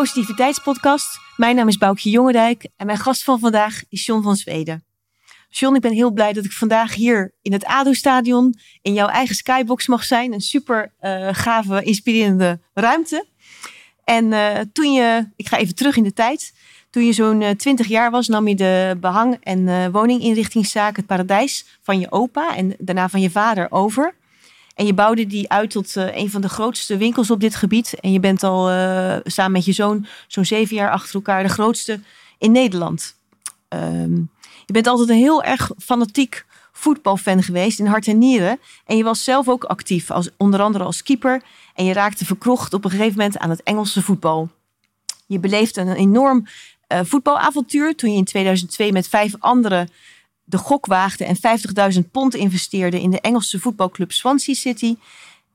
Positiviteitspodcast. Mijn naam is Boukje Jongendijk en mijn gast van vandaag is John van Zweden. John, ik ben heel blij dat ik vandaag hier in het ADO-stadion in jouw eigen skybox mag zijn. Een super uh, gave, inspirerende ruimte. En uh, toen je, ik ga even terug in de tijd. Toen je zo'n uh, eh, 20 jaar was, nam je de behang- en woninginrichtingszaak Het Paradijs van je opa en daarna van je vader over. En je bouwde die uit tot uh, een van de grootste winkels op dit gebied. En je bent al uh, samen met je zoon zo'n zeven jaar achter elkaar de grootste in Nederland. Um, je bent altijd een heel erg fanatiek voetbalfan geweest in hart en nieren. En je was zelf ook actief, als, onder andere als keeper. En je raakte verkrocht op een gegeven moment aan het Engelse voetbal. Je beleefde een enorm uh, voetbalavontuur toen je in 2002 met vijf anderen de gok waagde en 50.000 pond investeerde in de Engelse voetbalclub Swansea City.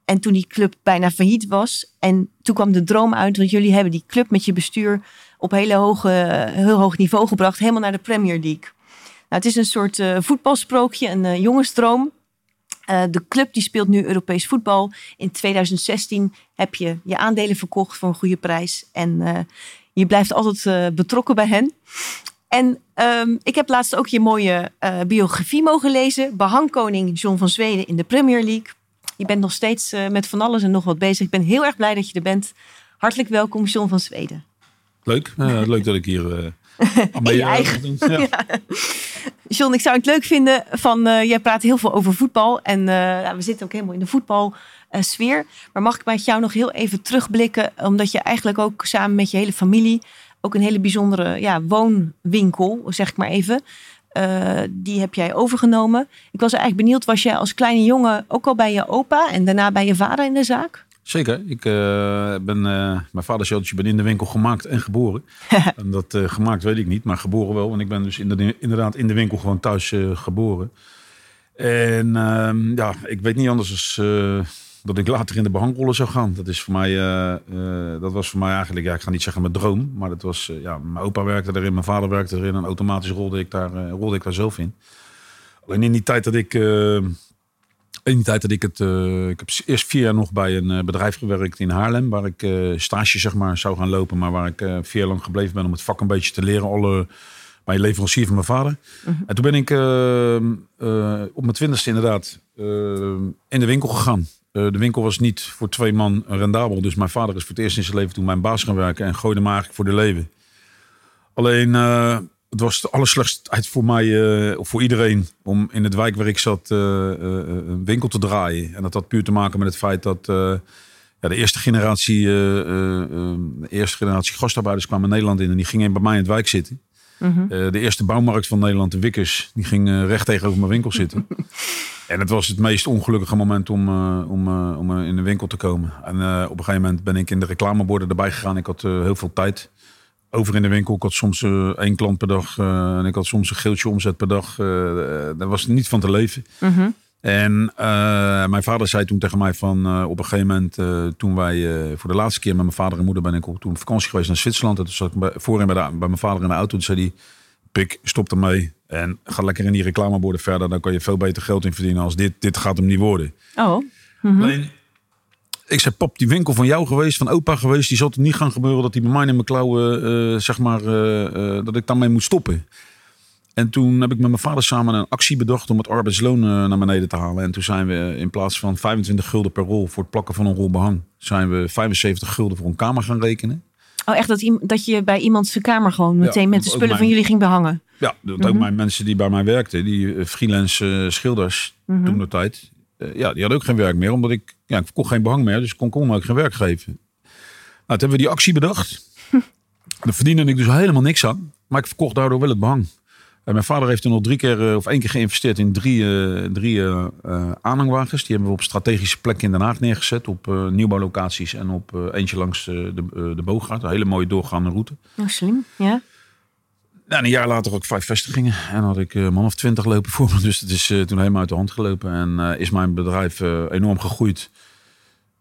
En toen die club bijna failliet was. En toen kwam de droom uit, want jullie hebben die club met je bestuur op hele hoge, heel hoog niveau gebracht, helemaal naar de Premier League. Nou, het is een soort uh, voetbalsprookje, een uh, jongensdroom. Uh, de club die speelt nu Europees voetbal. In 2016 heb je je aandelen verkocht voor een goede prijs. En je blijft altijd betrokken bij hen. En um, ik heb laatst ook je mooie uh, biografie mogen lezen. Behangkoning John van Zweden in de Premier League. Je bent nog steeds uh, met van alles en nog wat bezig. Ik ben heel erg blij dat je er bent. Hartelijk welkom, John van Zweden. Leuk, uh, leuk dat ik hier in je eigen. Ja. ja. John, ik zou het leuk vinden van, jij praat heel veel over voetbal. En nou, we zitten ook helemaal in de voetbalsfeer. maar mag ik met jou nog heel even terugblikken? Omdat je eigenlijk ook samen met je hele familie ook een hele bijzondere ja, woonwinkel, zeg ik maar even. Uh, die heb jij overgenomen. Ik was eigenlijk benieuwd, was jij als kleine jongen ook al bij je opa en daarna bij je vader in de zaak? Zeker. Ik uh, ben, uh, mijn vader zei je bent in de winkel gemaakt en geboren. en dat gemaakt weet ik niet, maar geboren wel. Want ik ben dus inderdaad in de winkel gewoon thuis geboren. En ehm, ja, ik weet niet anders dan dat ik later in de behangrollen zou gaan. Dat, is voor mij, uh, uh, dat was voor mij eigenlijk, ja, ik ga niet zeggen mijn droom. Maar dat was, uh, ja, mijn opa werkte erin, mijn vader werkte erin. En automatisch rolde ik daar, rolde ik daar zelf in. Alleen in die tijd dat ik... in die tijd dat ik het... ik heb eerst vier jaar nog bij een bedrijf gewerkt in Haarlem. Waar ik stage zeg maar zou gaan lopen. Maar waar ik vier jaar lang gebleven ben om het vak een beetje te leren. Alle bij leverancier van mijn vader. Mhm. En toen ben ik op mijn twintigste inderdaad in de winkel gegaan. Eh, de winkel was niet voor twee man rendabel. Dus mijn vader is voor het eerst in zijn leven toen mijn baas gaan werken. En gooide me eigenlijk voor de leven. Alleen, uh, het was de allerslechtste tijd voor mij, uh, of voor iedereen, om in het wijk waar ik zat een winkel te draaien. En dat had puur te maken met het feit dat ja, de eerste generatie, eerste generatie gastarbeiders kwamen Nederland in. En die gingen bij mij in het wijk zitten. Mhm. de eerste bouwmarkt van Nederland, de Wikkers, die ging recht tegenover mijn winkel zitten. En het was het meest ongelukkige moment om, uh, om, uh, om uh, in de winkel te komen. En op een gegeven moment ben ik in de reclameborden erbij gegaan. Ik had heel veel tijd over in de winkel. Ik had soms één klant per dag en ik had soms een geeltje omzet per dag. daar was niet van te leven. Mm En mijn vader zei toen tegen mij van op een gegeven moment, toen wij voor de laatste keer met mijn vader en moeder ben ik op toen vakantie geweest naar Zwitserland. En toen zat ik bij, voorin bij, bij mijn vader in de auto. Toen zei hij, pik, stop ermee. En ga lekker in die reclameborden verder. Dan kan je veel beter geld in verdienen als dit. Dit gaat hem niet worden. Oh. Mm Alleen, ik zei, pap, die winkel van jou geweest, van opa geweest, die zal het niet gaan gebeuren dat die bij mij in mijn klauwen, zeg maar, dat ik daarmee moet stoppen. En toen heb ik met mijn vader samen een actie bedacht om het arbeidsloon naar beneden te halen. En toen zijn we in plaats van 25 gulden per rol voor het plakken van een rol behang, zijn we 75 gulden voor een kamer gaan rekenen. Oh, echt dat, dat je bij iemand zijn kamer gewoon meteen met de spullen van jullie ging behangen? Ja, dat ook mhm. mijn mensen die bij mij werkten, die eh, freelance uh, schilders mm toen de tijd. Uh, ja, die hadden ook geen werk meer, omdat ik, ja, ik kon geen behang meer, dus ik kon, kon ook geen werk geven. Nou, toen hebben we die actie bedacht. Daar verdiende ik dus helemaal niks aan, maar ik verkocht daardoor wel het behang. En mijn vader heeft er nog drie keer of één keer geïnvesteerd in drie, uh, drie aanhangwagens. Die hebben we op strategische plekken in Den Haag neergezet. Op nieuwbouwlocaties en op eentje langs de, de Boogaard. Een hele mooie doorgaande route. Oh, slim, ja. Nou, een jaar later ook vijf vestigingen. En had ik een man of twintig lopen voor me. Dus het is toen helemaal uit de hand gelopen. En is mijn bedrijf enorm gegroeid.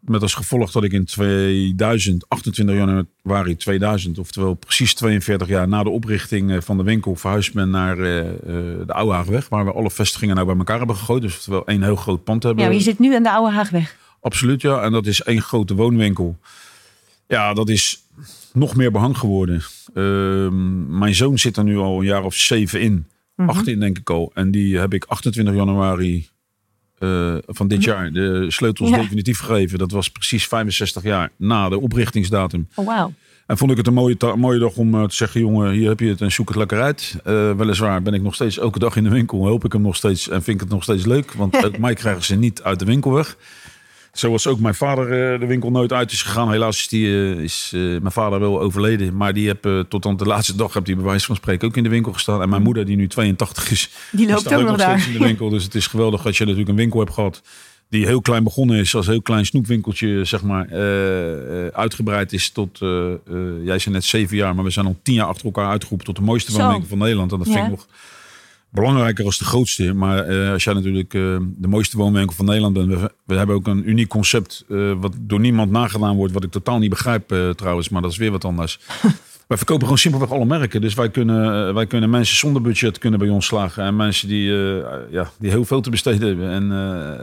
Met als gevolg dat ik in 2000, 28 januari 2000, oftewel precies 42 jaar na de oprichting eh, van de winkel, verhuisd ben naar uh, de Oude Haagweg. Waar we alle vestigingen nou bij elkaar hebben gegooid. Dus oftewel één heel groot pand hebben. Ja, je zit nu aan de Oude Haagweg. Absoluut, ja. En dat is één grote woonwinkel. Ja, dat is nog meer behang geworden. Ehm, mijn zoon zit er nu al een jaar of zeven in. Mhm. Acht in denk ik al. En die heb ik 28 januari eh, van dit Ja. jaar de sleutels Ja. definitief gegeven. Dat was precies 65 jaar na de oprichtingsdatum. Oh, wauw. En vond ik het een mooie, ta- mooie dag om eh, te zeggen, jongen, hier heb je het en zoek het lekker uit. Eh, weliswaar ben ik nog steeds elke dag in de winkel, help ik hem nog steeds en vind ik het nog steeds leuk. Want ook mij krijgen ze niet uit de winkel weg. Zoals ook mijn vader eh, de winkel nooit uit is gegaan. Helaas is, die, eh, is eh, mijn vader wel overleden. Maar die heb tot aan de laatste dag, heb die bij wijze van spreken ook in de winkel gestaan. En mijn moeder, die nu 82 is, Die die loopt staat ook ook nog daar. steeds in de winkel. Dus het is geweldig dat je natuurlijk een winkel hebt gehad die heel klein begonnen is, als een heel klein snoepwinkeltje, zeg maar, eh, uitgebreid is tot, jij zei net zeven jaar, maar we zijn al tien jaar achter elkaar uitgeroepen tot de mooiste Zo. woonwinkel van Nederland. En dat vind ik nog belangrijker als de grootste. Maar eh, als jij natuurlijk eh, de mooiste woonwinkel van Nederland bent, we, we hebben ook een uniek concept eh, wat door niemand nagedaan wordt, wat ik totaal niet begrijp trouwens, maar dat is weer wat anders. Wij verkopen gewoon simpelweg alle merken. Dus wij kunnen, wij kunnen mensen zonder budget kunnen bij ons slagen. En mensen die, ja, die heel veel te besteden hebben. En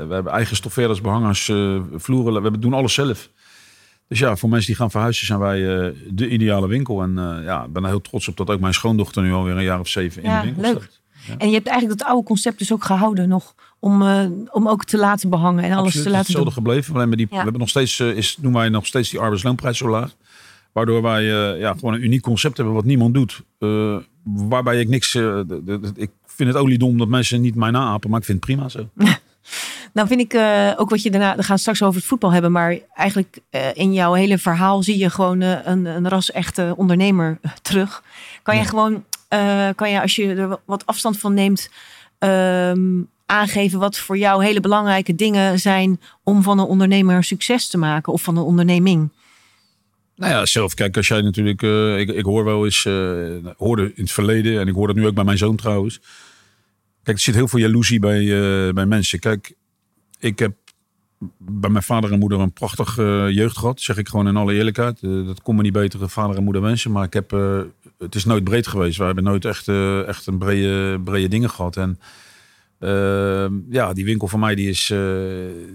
we hebben eigen stoffeerders, behangers, eh, vloeren. We doen alles zelf. Dus ja, voor mensen die gaan verhuizen zijn wij de ideale winkel. En ja, ik ben er heel trots op dat ook mijn schoondochter nu alweer een jaar of zeven in de winkel leuk. staat. En je hebt eigenlijk dat oude concept dus ook gehouden nog. Om, eh, om ook te laten behangen en alles Absoluut, te het is laten doen. gebleven. Alleen die, Ja. we hebben nog steeds, eh, is, doen wij nog steeds die arbeidsloonprijs zo laag. Waardoor wij eh, ja, gewoon een uniek concept hebben wat niemand doet. Waarbij ik niks... de- de- de- ik vind het oliedom dat mensen niet mij naapen, maar ik vind het prima zo. Nou vind ik ook wat je daarna, we gaan straks over het voetbal hebben, maar eigenlijk in jouw hele verhaal zie je gewoon een, een ras-echte ondernemer eh, terug. Kan je Ja. gewoon, eh, kan je als je er wa- wat afstand van neemt, ehm, aangeven wat voor jou hele belangrijke dingen zijn om van een ondernemer succes te maken of van een onderneming? Nou ja, zelf, kijk, als jij natuurlijk... eh, ik, ik hoor wel eens... eh, hoorde in het verleden, en ik hoor dat nu ook bij mijn zoon trouwens. Kijk, er zit heel veel jaloezie bij, bij mensen. Kijk, ik heb bij mijn vader en moeder een prachtige jeugd gehad. Zeg ik gewoon in alle eerlijkheid. Dat kon me niet betere vader en moeder wensen. Maar ik heb, het is nooit breed geweest. We hebben nooit echt, eh, echt een brede, brede dingen gehad. En eh, ja, die winkel van mij die is, eh,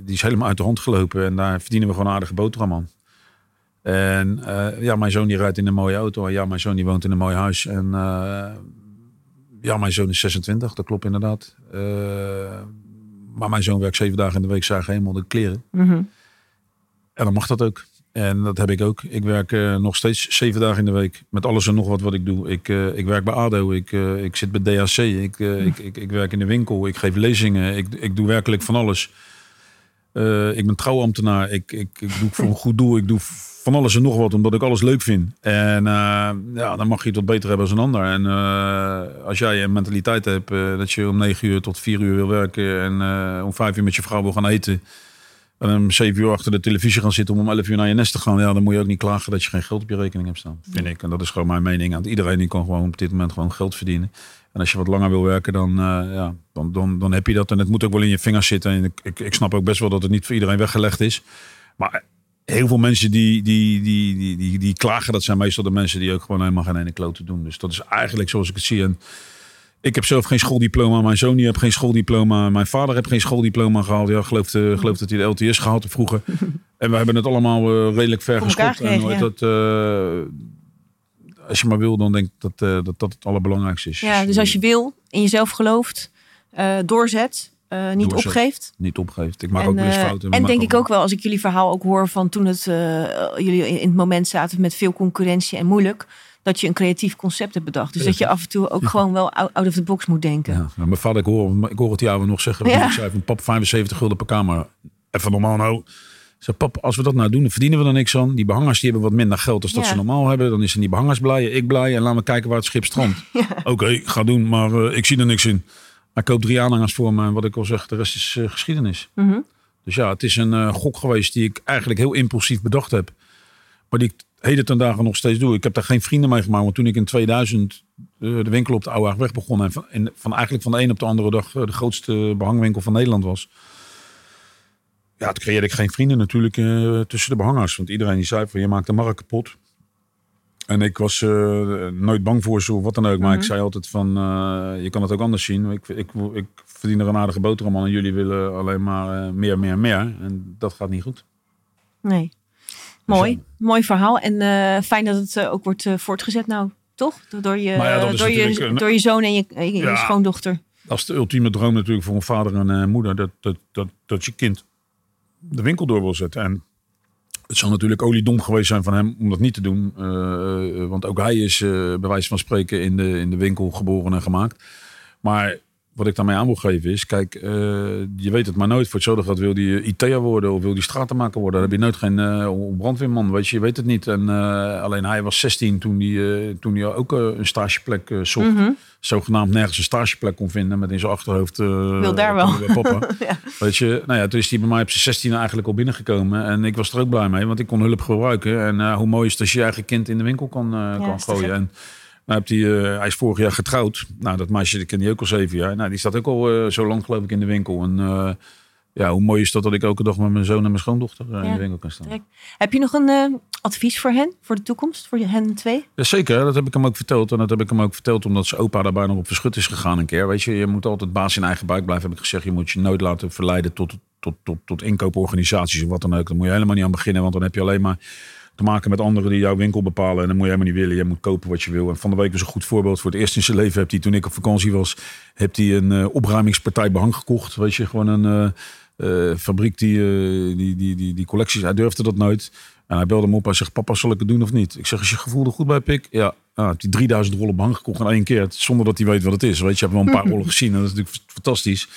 die is helemaal uit de hand gelopen. En daar verdienen we gewoon een aardige boterham aan. En eh, ja, mijn zoon die rijdt in een mooie auto. En ja, mijn zoon die woont in een mooi huis. En ja, mijn zoon is 26, dat klopt inderdaad. Maar mijn zoon werkt zeven dagen in de week, zagen helemaal de kleren. Mhm. En dan mag dat ook. En dat heb ik ook. Ik werk eh, nog steeds zeven dagen in de week. Met alles en nog wat wat ik doe. Ik, eh, ik werk bij ADO. Ik, eh, ik zit bij DHC. Ik, eh, ik, ik, ik werk in de winkel. Ik geef lezingen. Ik, ik doe werkelijk van alles. Ik ben trouwambtenaar. Ik, ik, ik doe voor een goed doel. Ik doe van alles en nog wat. Omdat ik alles leuk vind. En ja, dan mag je het wat beter hebben als een ander. En als jij een mentaliteit hebt dat je om negen uur tot vier uur wil werken. En om vijf uur met je vrouw wil gaan eten. En om zeven uur achter de televisie gaan zitten om om elf uur naar je nest te gaan. Ja, dan moet je ook niet klagen dat je geen geld op je rekening hebt staan. Vind ik. En dat is gewoon mijn mening. Want iedereen die kan gewoon op dit moment gewoon geld verdienen. En als je wat langer wil werken, dan, eh, ja, dan, dan, dan heb je dat. En het moet ook wel in je vingers zitten. En ik, ik, ik snap ook best wel dat het niet voor iedereen weggelegd is. Maar heel veel mensen die, die, die, die, die, die klagen, dat zijn meestal de mensen die ook gewoon helemaal geen ene klote doen. Dus dat is eigenlijk zoals ik het zie. En ik heb zelf geen schooldiploma. Mijn zoon die heeft geen schooldiploma. Mijn vader heeft geen schooldiploma gehaald. Ja, geloof, uh, geloof dat hij de LTS gehaald heeft vroeger. en we hebben het allemaal uh, redelijk ver geschopt. En nooit dat, als je maar wil, dan denk ik dat, dat dat het allerbelangrijkste is. Ja, dus als je wil, in jezelf gelooft, doorzet, uh, niet Doorzet. opgeeft. Niet opgeeft. Ik maak en, ook wel eens eh, fouten. En denk ik ook wel, als ik jullie verhaal ook hoor van toen het, uh, jullie in het moment zaten met veel concurrentie en moeilijk, dat je een creatief concept hebt bedacht. Dus dat je af en toe ook gewoon wel out of the box moet denken. Ja, nou, mijn vader, ik hoor, ik hoor het jou nog zeggen. Ja. Ik zei van pap 75 gulden per kamer. Even normaal nou. Zeg, pap, als we dat nou doen, dan verdienen we er niks aan. Die behangers die hebben wat minder geld dan dat Ja. ze normaal hebben. Dan is die behangers blij, ik blij. En laten we kijken waar het schip strandt. Oké, ik ga doen, maar eh, ik zie er niks in. Hij koopt drie aanhangers voor me. En wat ik al zeg, de rest is eh, geschiedenis. Mhm. Dus ja, het is een eh, gok geweest die ik eigenlijk heel impulsief bedacht heb. Ik heden ten dagen nog steeds doe. Ik heb daar geen vrienden mee gemaakt. Want toen ik in 2000 eh, de winkel op de Oude weg begon. En van, en van eigenlijk van de een op de andere dag eh, de grootste behangwinkel van Nederland was. Ja, toen creëerde ik geen vrienden natuurlijk eh, tussen de behangers. Want iedereen die zei van je maakt de markt kapot. En ik was nooit bang voor ze of wat dan ook. Maar Mhm. ik zei altijd van je kan het ook anders zien. Ik, ik, ik verdien er een aardige boterham aan. En jullie willen alleen maar meer, meer, meer. En dat gaat niet goed. Nee. Mooi, mooi verhaal. En eh, fijn dat het eh, ook wordt eh, voortgezet nou, toch? Door je, ja, door, je, een- door je zoon en je, je- je Ja. schoondochter. Dat is de ultieme droom natuurlijk voor een vader en eh, moeder. Dat, dat, dat, dat je kind de winkel door wil zetten. En het zou natuurlijk oliedom geweest zijn van hem om dat niet te doen. Want ook hij is eh, bij wijze van spreken in de, in de winkel geboren en gemaakt. Maar wat ik daarmee aan wil geven is, kijk, eh, je weet het maar nooit. Voor hetzelfde gaat wil die IT'er worden of wil die stratenmaker worden. Dan heb je nooit geen eh, brandweerman, weet je, je weet het niet. En eh, alleen hij was 16 toen hij, eh, toen hij ook eh, een stageplek eh, zocht. Mhm. Zogenaamd nergens een stageplek kon vinden met in zijn achterhoofd. eh, Wil daar wel. eh, Papa. Ja. Weet je, nou ja, toen is hij bij mij op zijn 16 eigenlijk al binnengekomen. En ik was er ook blij mee, want ik kon hulp gebruiken. En eh, hoe mooi is het als je je eigen kind in de winkel kan, eh, kan gooien. En nou hij, eh, hij is vorig jaar getrouwd. Nou, dat meisje dat ken je ook al zeven jaar. Nou, die staat ook al eh, zo lang geloof ik in de winkel. En eh, ja, hoe mooi is dat dat ik elke dag met mijn zoon en mijn schoondochter in de winkel kan staan. Direct. Heb je nog een advies voor hen, voor de toekomst, voor hen twee? Ja, zeker, dat heb ik hem ook verteld. En dat heb ik hem ook verteld omdat zijn opa daar bijna op verschut is gegaan een keer. Weet je, je moet altijd baas in eigen buik blijven, heb ik gezegd. Je moet je nooit laten verleiden tot, tot, tot, tot inkooporganisaties of wat dan ook. Daar moet je helemaal niet aan beginnen, want dan heb je alleen maar te maken met anderen die jouw winkel bepalen. En dan moet je helemaal niet willen. Je moet kopen wat je wil. En van de week was een goed voorbeeld. Voor het eerst in zijn leven heeft hij, toen ik op vakantie was, heeft hij een eh, opruimingspartij behang gekocht. Weet je, gewoon een eh, eh, fabriek die, die, die, die, die collecties. Hij durfde dat nooit. En hij belde me op. Hij zegt, papa, zal ik het doen of niet? Ik zeg, is je gevoel er goed bij, Pik? Ja. Ah, heeft hij 3000 rollen behang gekocht in één keer. Zonder dat hij weet wat het is. Weet je, je hebt wel een paar rollen gezien. En dat is natuurlijk fantastisch.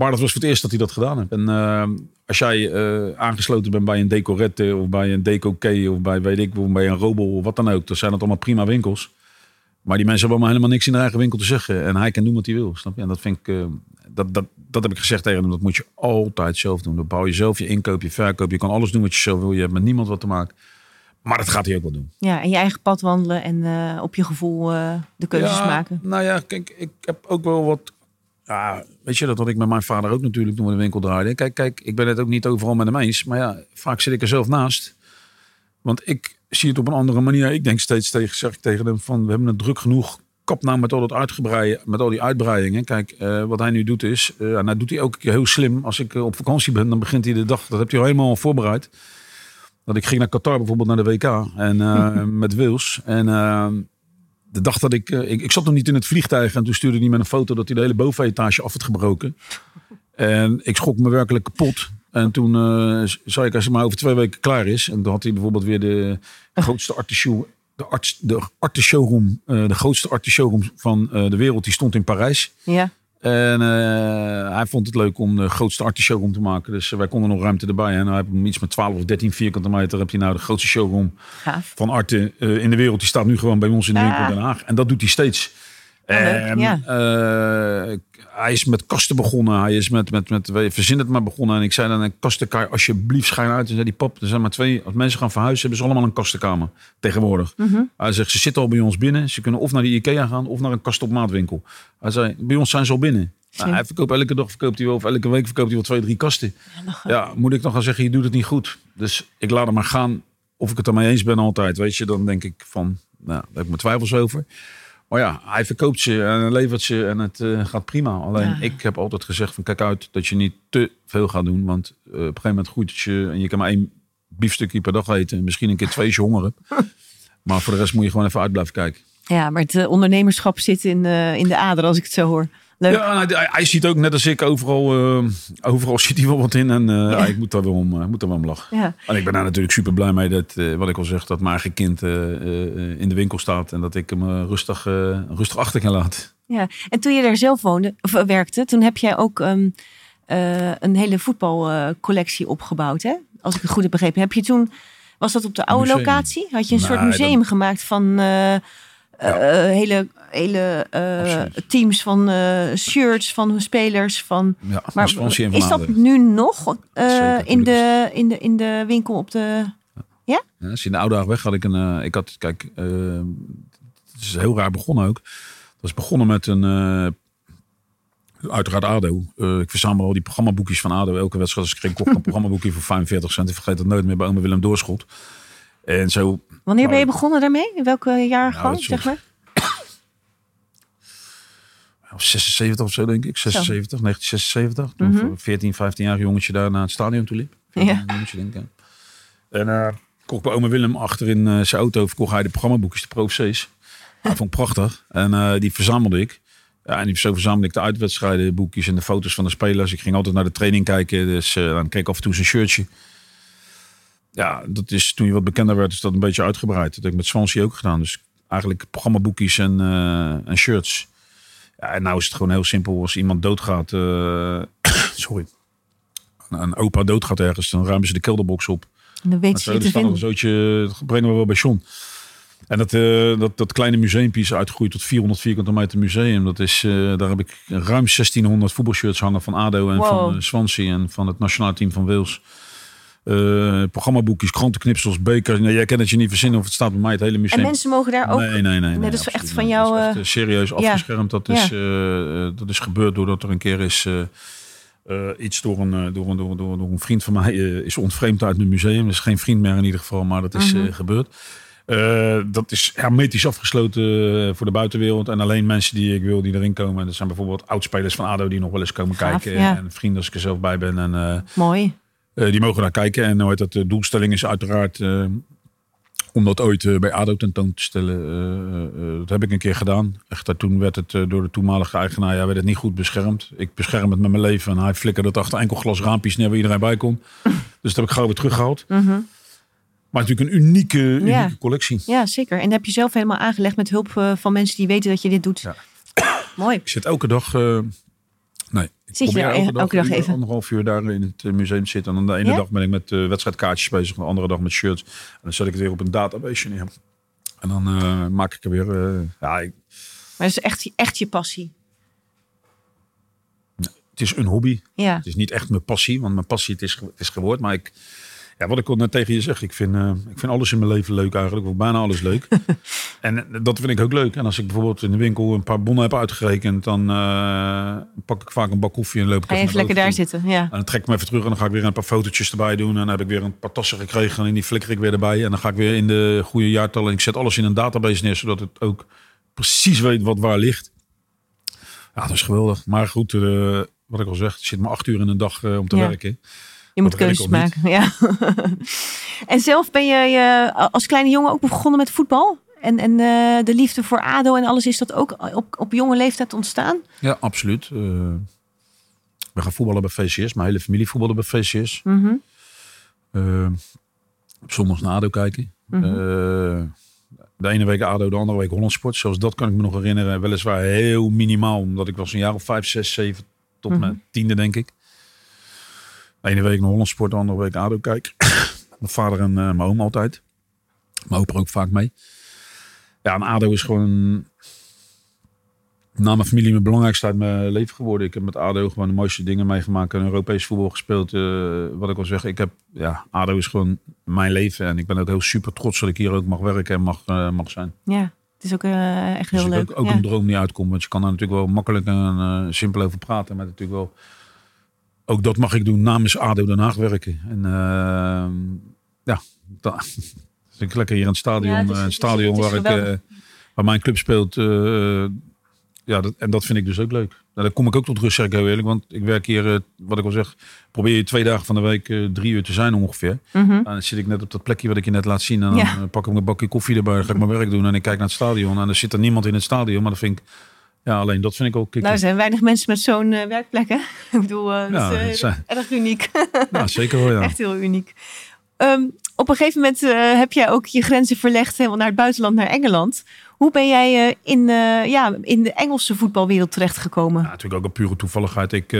Maar dat was voor het eerst dat hij dat gedaan heeft. En eh, als jij eh, aangesloten bent bij een Decorette of bij een Deco-K of bij, weet ik, bij een Robel of wat dan ook. Dan zijn dat allemaal prima winkels. Maar die mensen hebben allemaal helemaal niks in hun eigen winkel te zeggen. En hij kan doen wat hij wil. Snap je? En dat vind ik, eh, dat, dat, dat heb ik gezegd tegen hem. Dat moet je altijd zelf doen. Dan bouw je zelf je inkoop, je verkoop. Je kan alles doen wat je zelf wil. Je hebt met niemand wat te maken. Maar dat gaat hij ook wel doen. Ja, en je eigen pad wandelen en op je gevoel de keuzes Ja, maken. Nou ja, kijk, ik heb ook wel wat. Ja, weet je, dat had ik met mijn vader ook natuurlijk toen we de winkel draaiden. Kijk, kijk, ik ben het ook niet overal met hem eens. Maar ja, vaak zit ik er zelf naast. Want ik zie het op een andere manier. Ik denk steeds tegen, zeg ik tegen hem van, we hebben het druk genoeg. Kap nou met al dat uitgebreiden, met al die uitbreidingen. Kijk, eh, wat hij nu doet is, eh nou doet hij ook heel slim. Als ik eh, op vakantie ben, dan begint hij de dag, dat heb hij al helemaal voorbereid. Dat ik ging naar Qatar bijvoorbeeld naar de WK en met Wales. En de dag dat ik, eh, ik... Ik zat nog niet in het vliegtuig en toen stuurde hij met een foto dat hij de hele bovenetage af had gebroken. En ik schrok me werkelijk kapot. En toen eh, zei ik als hij maar over twee weken klaar is. En dan had hij bijvoorbeeld weer de grootste artisshow, de, arts, de arte showroom, eh, de grootste arte showroom van de wereld. Die stond in Parijs. Ja, En eh, hij vond het leuk om de grootste arte showroom te maken. Dus eh, wij konden nog ruimte erbij. En hij heeft iets met 12 of 13 vierkante meter. Heb je nou de grootste showroom gaaf. van arte eh, in de wereld. Die staat nu gewoon bij ons in de winkel Ah. in Den Haag. En dat doet hij steeds. En, ja. Hij is met kasten begonnen. Hij is met, met, met verzin het maar begonnen. En ik zei dan, een kastenkamer, alsjeblieft schijn uit. En zei die pap, er zijn maar twee. Als mensen gaan verhuizen, hebben ze allemaal een kastenkamer tegenwoordig. Mhm. Hij zegt, ze zitten al bij ons binnen. Ze kunnen of naar de Ikea gaan of naar een kast op maatwinkel. Hij zei, bij ons zijn ze al binnen. Nou, hij verkoopt elke dag verkoopt hij wel, of elke week verkoopt hij wel twee, drie kasten. Ja, moet ik nog gaan zeggen, je doet het niet goed. Dus ik laat hem maar gaan. Of ik het ermee eens ben altijd, weet je. Dan denk ik van, nou, daar heb ik mijn twijfels over. Maar ja, hij verkoopt ze en levert ze en het eh, gaat prima. Alleen Ja. ik heb altijd gezegd van, kijk uit dat je niet te veel gaat doen. Want eh, op een gegeven moment groeit je en je kan maar één biefstukje per dag eten. En misschien een keer twee als je honger hebt. Maar voor de rest moet je gewoon even uit blijven kijken. Ja, maar het eh, ondernemerschap zit in, in de ader als ik het zo hoor. Leuk. Ja, hij, hij- ziet ook net als ik overal, eh, overal ziet hij wel wat in. En eh, ja, ik moet daar wel om, eh, moet daar wel om lachen. Ja. En ik ben daar natuurlijk super blij mee dat, wat ik al zeg, dat mijn eigen kind in de winkel staat. En dat ik hem rustig, rustig achter kan laten. Ja, en toen je daar zelf woonde, of werkte, toen heb jij ook ehm, eh, een hele voetbalcollectie opgebouwd, hè? Als ik het goed heb begrepen. Heb je toen, was dat op de oude Museum. locatie? Had je een soort museum dat- gemaakt van eh, eh, hele, hele eh, teams van shirts van spelers? Van, Ja, maar is dat nu nog Zeker, in, de, in, de, in de winkel op de... Ja, als je in de oude dag weg had ik een. ik had, kijk, het is heel raar begonnen ook. Dat is begonnen met een. uiteraard ADO. Eh, ik verzamel al die programmaboekjes van ADO. Elke wedstrijd als ik ging kocht een programmaboekje voor 45 cent. Ik vergeet het nooit meer bij ome Willem Doorschot. En zo Wanneer ben je begonnen daarmee? In welke jaar Nou, zeg maar? of 76 of zo denk ik. 76, 1976. Toen Mhm. voor 14, 15 jaar jongetje daar naar het stadion toe liep. Ja. Jongetje denk ik. En eh, kocht bij oma Willem achter in eh, zijn auto. Verkocht hij de programmaboekjes, de Pro C's. Dat vond ik prachtig. En eh, die verzamelde ik. Ja, en die, zo verzamelde ik de uitwedstrijden, boekjes en de foto's van de spelers. Ik ging altijd naar de training kijken. Dus eh, dan keek ik af en toe zijn shirtje. Ja, dat is toen je wat bekender werd, is dat een beetje uitgebreid. Dat heb ik met Swansea ook gedaan. Dus eigenlijk programmaboekjes en, eh, en shirts. Ja, en nou is het gewoon heel simpel. Als iemand doodgaat, eh, sorry, een opa doodgaat ergens, dan ruimen ze de kelderbox op. En dan weet je er te zootje, dat brengen we wel bij John. En dat, eh, dat, dat kleine museumpje is uitgegroeid tot 400 vierkante meter museum. Dat is, daar heb ik ruim 1600 voetbalshirts hangen van ADO en Wow. van Swansea en van het nationale team van Wales. Eh, programmaboekjes, krantenknipsels, bekers. Nee, jij kent het je niet verzinnen of het staat bij mij het hele En museum. mensen mogen daar ook... Nee, nee, nee. nee, dat is echt van jou, Dat is echt, eh, eh, serieus ja. afgeschermd. Dat, is, dat is gebeurd doordat er een keer is... iets door een, door, een, door, een, door, een- door een vriend van mij is ontvreemd uit mijn museum. Dat is geen vriend meer in ieder geval, maar dat is Mhm. gebeurd. Dat is hermetisch afgesloten voor de buitenwereld. En alleen mensen die ik wil die erin komen. Dat zijn bijvoorbeeld oudspelers van ADO die nog wel eens komen Gaaf, kijken. ja. En vrienden als ik er zelf bij ben. En Mooi. Eh, die mogen daar kijken. En nooit dat de doelstelling is uiteraard eh, om dat ooit eh, bij ADO tentoon te stellen. Dat heb ik een keer gedaan. Echter, toen werd het door de toenmalige eigenaar ja, werd het niet goed beschermd. Ik bescherm het met mijn leven. En hij flikkerde het achter enkel glas raampjes neer waar iedereen bij kon. Dus dat heb ik gauw weer teruggehaald. Mhm. Maar natuurlijk een unieke, unieke Ja. collectie. Ja, zeker. En dat heb je zelf helemaal aangelegd met hulp van mensen die weten dat je dit doet. Ja. Mooi. Ik zit elke dag... Zit je elke e- dag, elke dag even? anderhalf uur daar in het eh, museum te zitten. En dan de ene Ja? dag ben ik met eh, wedstrijdkaartjes bezig. De andere dag met shirts. En dan zet ik het weer op een database neer. En dan eh, maak ik er weer... ja, ik- Maar is echt, echt je passie. het is een hobby. Ja. Het is niet echt mijn passie. Want mijn passie het is, het is geworden. Maar ik... Ja, wat ik al net tegen je zeg, ik vind, eh, ik vind alles in mijn leven leuk eigenlijk. Of bijna alles leuk. en eh, dat vind ik ook leuk. En als ik bijvoorbeeld in de winkel een paar bonnen heb uitgerekend, dan eh, pak ik vaak een bak koffie en loop ik even lekker daar toe. zitten. Ja. En dan trek ik me even terug en dan ga ik weer een paar fotootjes erbij doen. En dan heb ik weer een paar tassen gekregen en die flikker ik weer erbij. En dan ga ik weer in de goede jaartallen. En ik zet alles in een database neer, zodat het ook precies weet wat waar ligt. Ja, dat is geweldig. Maar goed, wat ik al zeg, het zit maar acht uur in een dag om te Ja. werken. Je moet keuzes niet. maken. Ja. en zelf ben je als kleine jongen ook begonnen met voetbal? En, en eh, de liefde voor ADO en alles, is dat ook op, op jonge leeftijd ontstaan? Ja, absoluut. Eh, we gaan voetballen bij VCS. Mijn hele familie voetballen bij VCS. Mhm. Eh, op zondags naar ADO kijken. Mhm. De ene week ADO, de andere week Hollandsport. Zelfs dat kan ik me nog herinneren. Weliswaar heel minimaal. Omdat ik was een jaar of vijf, zes, zeven tot Mhm. mijn tiende denk ik. Ene week naar Hollandsport, de andere week ADO kijken. mijn vader en eh, mijn oom altijd. Mijn opa ook vaak mee. Ja, en ADO is gewoon na mijn familie mijn belangrijkste uit mijn leven geworden. Ik heb met ADO gewoon de mooiste dingen meegemaakt. En Europees voetbal gespeeld. Eh, wat ik al zeg, ik heb, ja, ADO is gewoon mijn leven. En ik ben ook heel super trots dat ik hier ook mag werken en mag, eh, mag zijn. Ja, het is ook echt heel dus leuk. ook, ook ja. een droom die uitkomt. Want je kan daar natuurlijk wel makkelijk en simpel over praten. Maar natuurlijk wel, ook dat mag ik doen namens ADO Den Haag werken. En eh, ja, dat dus ik lekker hier in het stadion. Ja, het is- eh, het een is- stadion het is waar, ik, eh, waar mijn club speelt. eh, ja, dat, en dat vind ik dus ook leuk. Nou, dan kom ik ook tot rust, zeg ik heel eerlijk. Want ik werk hier, eh, wat ik al zeg, probeer je twee dagen van de week eh, drie uur te zijn ongeveer. En dan zit ik net op dat plekje wat ik je net laat zien. En dan Ja. eh, pak ik een bakje koffie erbij. Dan ga ik mijn werk doen. En ik kijk naar het stadion. En er zit er niemand in het stadion. Maar dat vind ik... Ja, alleen dat vind ik ook Nou, er zijn weinig mensen met zo'n eh, werkplek, hè? ik bedoel, eh, dat Ja, is eh, erg uniek. Ja, zeker wel, ja. Echt heel uniek. Ehm, op een gegeven moment heb jij ook je grenzen verlegd helemaal naar het buitenland, naar Engeland. Hoe ben jij in, ja, in de Engelse voetbalwereld terechtgekomen? Ja, natuurlijk ook een pure toevalligheid. Ik,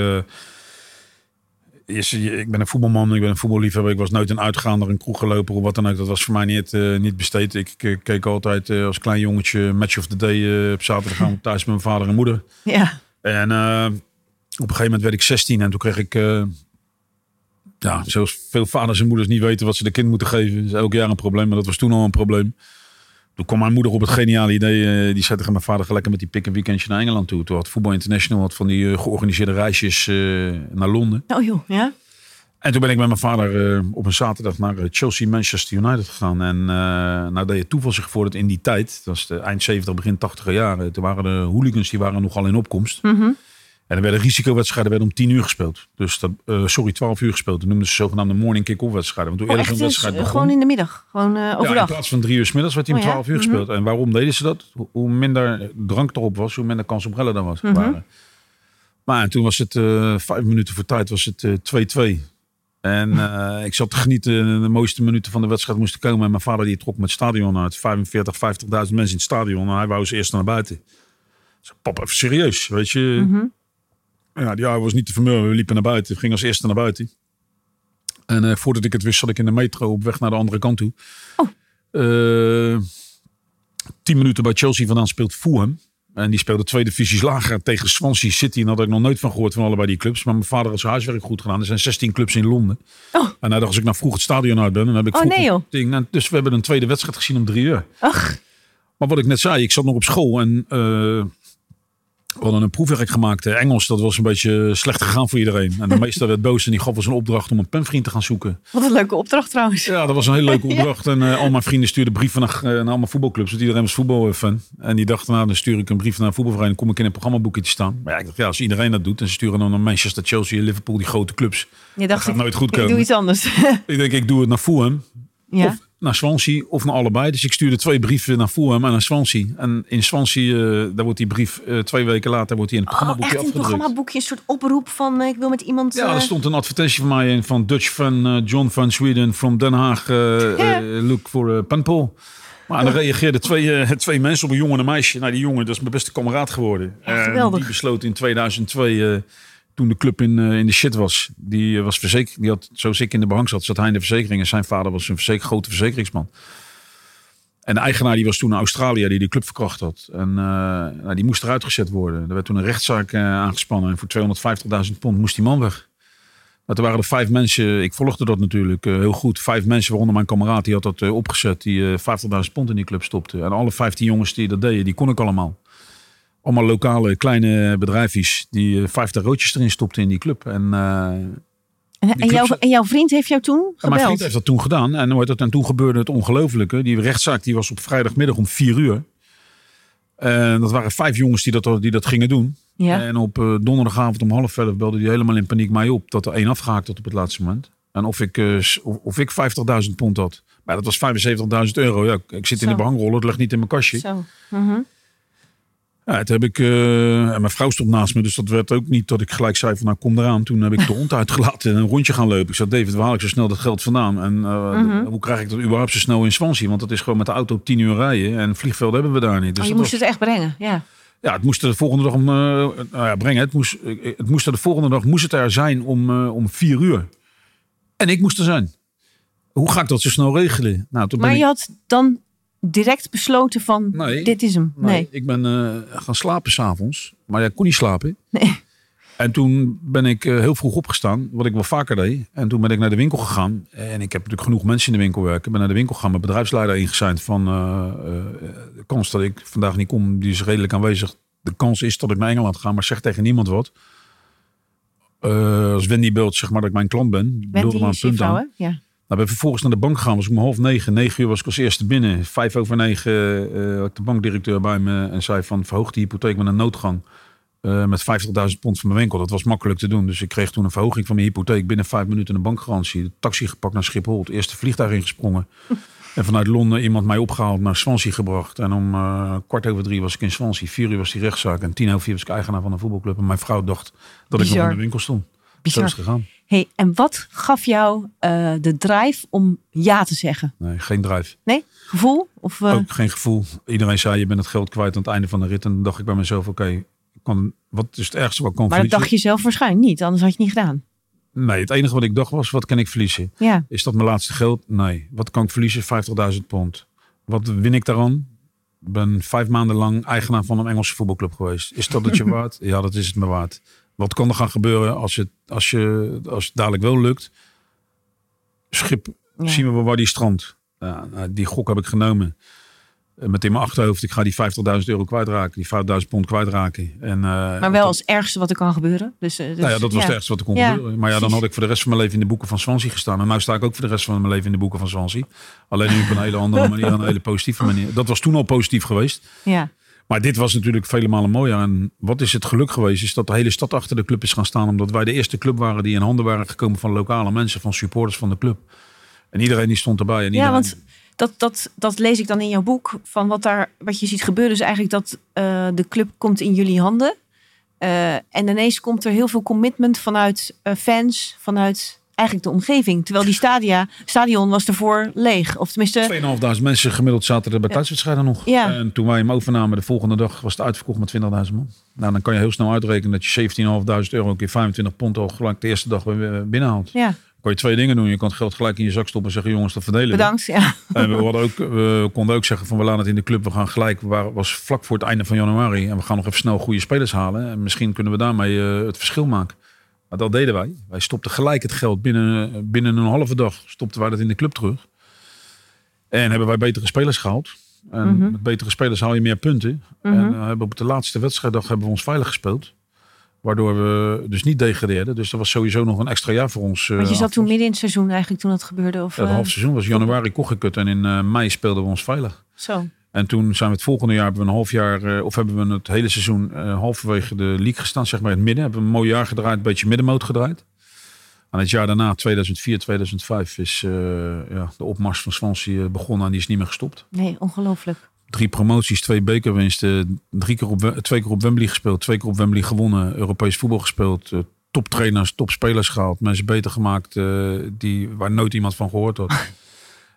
is, ik ben een voetbalman, ik ben een voetballiefhebber. Ik was nooit een uitgaander, een kroeggeloper of wat dan ook. Dat was voor mij niet, eh, niet besteed. Ik, ik keek altijd eh, als klein jongetje Match of the Day eh, op zaterdagavond thuis met mijn vader en moeder. Ja, En eh, op een gegeven moment werd ik 16 en toen kreeg ik, eh, ja, zoals veel vaders en moeders niet weten wat ze de kind moeten geven. Dat is elk jaar een probleem, maar dat was toen al een probleem. Toen kwam mijn moeder op het geniale idee, eh, die zei tegen mijn vader ga lekker met die een weekendje naar Engeland toe. Toen had Voetbal International wat van die eh, georganiseerde reisjes eh, naar Londen. oh joh, ja. En toen ben ik met mijn vader op een zaterdag naar Chelsea Manchester United gegaan. En eh nou deed het toeval zich voor dat in die tijd, dat was de eind 70, begin 80 jaren, toen waren de hooligans die waren nogal in opkomst. Mhm. En er werden risicowedstrijden werden om 10 uur gespeeld. Dus dat, eh, sorry, 12 uur gespeeld. Dat noemden ze zogenaamde morning kick-off wedstrijden. Want toen Oh, eerder zo'n dus, wedstrijd eh, begon, gewoon in de middag. Gewoon eh, ja, in overdag. plaats van drie uur 's middags werd hij om Oh ja? 12 uur Mhm. gespeeld. En waarom deden ze dat? Hoe- minder drank erop was, hoe minder kans op rellen er was. Mhm. waren. Maar toen was het vijf minuten voor tijd was het eh, 2-2. En ik zat te genieten. De mooiste minuten van de wedstrijd moesten komen. En mijn vader die trok met het stadion uit. 45, 50.000 mensen in het stadion. En hij wou als eerste naar buiten. Ik zei, pap, even serieus. Weet je. Mhm. Ja, die oude was niet te vermurwen. We liepen naar buiten. We gingen als eerste naar buiten. En eh, voordat ik het wist, zat ik in de metro op weg naar de andere kant toe. Oh. Eh, tien minuten bij Chelsea vandaan speelt Fulham. En die speelde twee divisies lager tegen Swansea City. En daar had ik nog nooit van gehoord van allebei die clubs. Maar mijn vader had zijn huiswerk goed gedaan. Er zijn 16 clubs in Londen. Oh. En hij dacht, als ik nou vroeg het stadion uit ben, dan heb ik Oh, vroeg nee, ding. En dus we hebben een tweede wedstrijd gezien om drie uur. Ach, Maar wat ik net zei, ik zat nog op school en eh, we hadden een proefwerk gemaakt. Engels, dat was een beetje slecht gegaan voor iedereen. En de meester werd boos en die gaf ons een opdracht om een penvriend te gaan zoeken. wat een leuke opdracht trouwens. Ja, dat was een hele leuke opdracht. En eh, al mijn vrienden stuurden brieven naar, eh, naar allemaal voetbalclubs. Want iedereen was voetbalfan. En die dachten, nou dan stuur ik een brief naar een voetbalvereniging. kom ik in een programmaboekje te staan. Maar ja, ik dacht, ja, als iedereen dat doet. En ze sturen dan naar Manchester, Chelsea, Liverpool, die grote clubs. Je dacht, gaat ik, nooit goed ik doe iets anders. Ik denk, ik doe het naar Fulham. ja. Of naar Swansea of naar allebei. Dus ik stuurde twee brieven naar Fulham en naar Swansea. En in Swansea, eh, daar wordt die brief eh, twee weken later wordt die in het Oh, programmaboekje echt een afgedrukt. programmaboekje, een soort oproep van eh, ik wil met iemand... Ja, er stond een advertentie van mij in van Dutch van John van Sweden from Den Haag. look for a penpal. Maar dan reageerden twee, twee mensen op een jongen en een meisje. Nou, die jongen, dat is mijn beste kameraad geworden. Ja, geweldig. die besloot in 2002, eh, toen de club in, eh, in de shit was. Die eh, was verzekerd. Die had, zoals ik in de bank zat, zat hij in de verzekering. En zijn vader was een verzeker, grote verzekeringsman. En de eigenaar die was toen een Australiër die de club verkracht had. En eh, nou, die moest eruit gezet worden. Er werd toen een rechtszaak aangespannen. En voor 250.000 pond moest die man weg. Maar toen waren er vijf mensen, ik volgde dat natuurlijk heel goed. Vijf mensen, waaronder mijn kameraad, die had dat opgezet. Die eh 50.000 pond in die club stopte. En alle 15 jongens die dat deden, die kon ik allemaal. Allemaal lokale kleine bedrijfjes die eh 50 roodjes erin stopten in die club. En, eh, en, jouw, en jouw vriend heeft jou toen en mijn gebeld? vriend heeft dat toen gedaan. En, heet dat, en toen gebeurde het ongelofelijke. Die rechtszaak die was op vrijdagmiddag om 4 uur. En dat waren vijf jongens die dat, die dat gingen doen. Ja. En op eh, donderdagavond om half elf belde hij helemaal in paniek mij op. Dat er één afgehaakt had op het laatste moment. En of ik, eh, of, of ik 50.000 pond had. Maar dat was 75.000 euro. Ja, ik- ik zit in de behangrol. Het ligt niet in mijn kastje. Zo. Mhm. Ja, toen heb ik, eh, en mijn vrouw stond naast me, dus dat werd ook niet dat ik gelijk zei van nou kom eraan. Toen heb ik de hond uitgelaten en een rondje gaan lopen. Ik zei David, waar haal ik zo snel dat geld vandaan? En eh, Mhm. hoe krijg ik dat überhaupt zo snel in Swansea? Want dat is gewoon met de auto 10 uur rijden en vliegveld hebben we daar niet. Dus Oh, je moest was- het echt brengen, ja. ja, het moest er de volgende dag om, eh, nou ja, brengen. Het moest, het moest er de volgende dag moest het er zijn om, om vier uur. En ik moest er zijn. Hoe ga ik dat zo snel regelen? Nou, toen ben Maar ik, je had dan direct besloten van Nee. dit is hem. nee, Nee. ik ben eh, gaan slapen s'avonds. Maar ja, ik kon niet slapen. Nee. En toen ben ik eh, heel vroeg opgestaan, wat ik wel vaker deed. En toen ben ik naar de winkel gegaan. En ik heb natuurlijk genoeg mensen in de winkel werken. Ik ben naar de winkel gegaan, mijn bedrijfsleider ingezijnd van eh, de kans dat ik vandaag niet kom, die is redelijk aanwezig. De kans is dat ik naar Engeland ga, maar zeg tegen niemand wat. Als Wendy belt, zeg maar dat ik mijn klant ben. Wendy is je vrouw, hè? Ja. Nou, ben vervolgens naar de bank gegaan. Was ik om half negen. Negen uur was ik als eerste binnen. Vijf over negen eh, had ik de bankdirecteur bij me. En zei van verhoog die hypotheek met een noodgang. eh, met 50.000 pond van mijn winkel. Dat was makkelijk te doen. Dus ik kreeg toen een verhoging van mijn hypotheek. Binnen vijf minuten een bankgarantie. De taxi gepakt naar Schiphol. Het eerste vliegtuig ingesprongen. en vanuit Londen iemand mij opgehaald naar Swansea gebracht. En om eh, kwart over drie was ik in Swansea. Vier uur was die rechtszaak. En tien over vier was ik eigenaar van een voetbalclub. En mijn vrouw dacht dat ik nog in de winkel stond. Zo Bizar. is het gegaan. Hey, en wat gaf jou eh, de drive om ja te zeggen? Nee, geen drive. Nee? Gevoel? Of, eh, Ook geen gevoel. Iedereen zei, je bent het geld kwijt aan het einde van de rit. En dan dacht ik bij mezelf, oké, wat is het ergste wat ik kan maar dat dacht je zelf waarschijnlijk niet, anders had je het niet gedaan. Nee, het enige wat ik dacht was, wat kan ik verliezen? Ja. Is dat mijn laatste geld? Nee. Wat kan ik verliezen? 50.000 pond. Wat win ik daaraan? Ik ben vijf maanden lang eigenaar van een Engelse voetbalclub geweest. Is dat het je waard? Ja, dat is het me waard. Wat kan er gaan gebeuren als het, als je, als het dadelijk wel lukt? Schip, Ja. zien we waar die strandt. Ja, nou, die gok heb ik genomen. Eh, Met in mijn achterhoofd, ik ga die 50.000 euro kwijtraken. Die 50.000 pond kwijtraken. En, eh, Maar wel als ergste wat er kan gebeuren. Dus, eh, dus, nou ja, dat was het ergste wat er kon Ja, gebeuren. Maar ja, dan had ik voor de rest van mijn leven in de boeken van Swansea gestaan. En nu sta ik ook voor de rest van mijn leven in de boeken van Swansea. Alleen nu op een hele andere manier, een hele positieve manier. Dat was toen al positief geweest. Ja. Maar dit was natuurlijk vele malen mooier. En wat is het geluk geweest, is dat de hele stad achter de club is gaan staan. Omdat wij de eerste club waren die in handen waren gekomen van lokale mensen, van supporters van de club. En iedereen die stond erbij. En iedereen... Ja, want dat, dat, dat lees ik dan in jouw boek. Van wat, daar, wat je ziet gebeuren is eigenlijk dat uh, de club komt in jullie handen. Uh, en ineens komt er heel veel commitment vanuit uh, fans, vanuit eigenlijk de omgeving. Terwijl die stadia, stadion was ervoor leeg. Of tenminste... 2.500 mensen gemiddeld zaten er bij thuiswedstrijden nog. Ja. En toen wij hem overnamen de volgende dag was het uitverkocht met 20.000 man. Nou, dan kan je heel snel uitrekenen dat je 17.500 euro keer 25 pond al gelijk de eerste dag binnenhaalt. Ja kon je twee dingen doen. Je kan het geld gelijk in je zak stoppen en zeggen jongens, dat verdelen. Bedankt, ja. En we, hadden ook, we konden ook zeggen van we laten het in de club. We gaan gelijk, we was vlak voor het einde van januari. En we gaan nog even snel goede spelers halen. En misschien kunnen we daarmee uh, het verschil maken. Maar dat deden wij. Wij stopten gelijk het geld. Binnen, binnen een halve dag stopten wij dat in de club terug. En hebben wij betere spelers gehaald. En mm -hmm. met betere spelers haal je meer punten. Mm -hmm. En uh, hebben op de laatste wedstrijddag hebben we ons veilig gespeeld. Waardoor we dus niet degradeerden. Dus dat was sowieso nog een extra jaar voor ons. Want je zat toen midden in het seizoen eigenlijk toen dat gebeurde? Of, ja, het half seizoen was januari kocht ik het en in uh, mei speelden we ons veilig. Zo. En toen zijn we het volgende jaar hebben we een half jaar, uh, of hebben we het hele seizoen uh, halverwege de league gestaan, zeg maar in het midden. Hebben we een mooi jaar gedraaid, een beetje middenmoot gedraaid. Aan het jaar daarna, 2004, 2005, is ja, de opmars van Swansea begonnen en die is niet meer gestopt. Nee, ongelooflijk drie promoties, twee bekerwinsten, drie keer op, twee keer op Wembley gespeeld, twee keer op Wembley gewonnen, Europees voetbal gespeeld, uh, toptrainers, topspelers gehaald, mensen beter gemaakt uh, die, waar nooit iemand van gehoord had.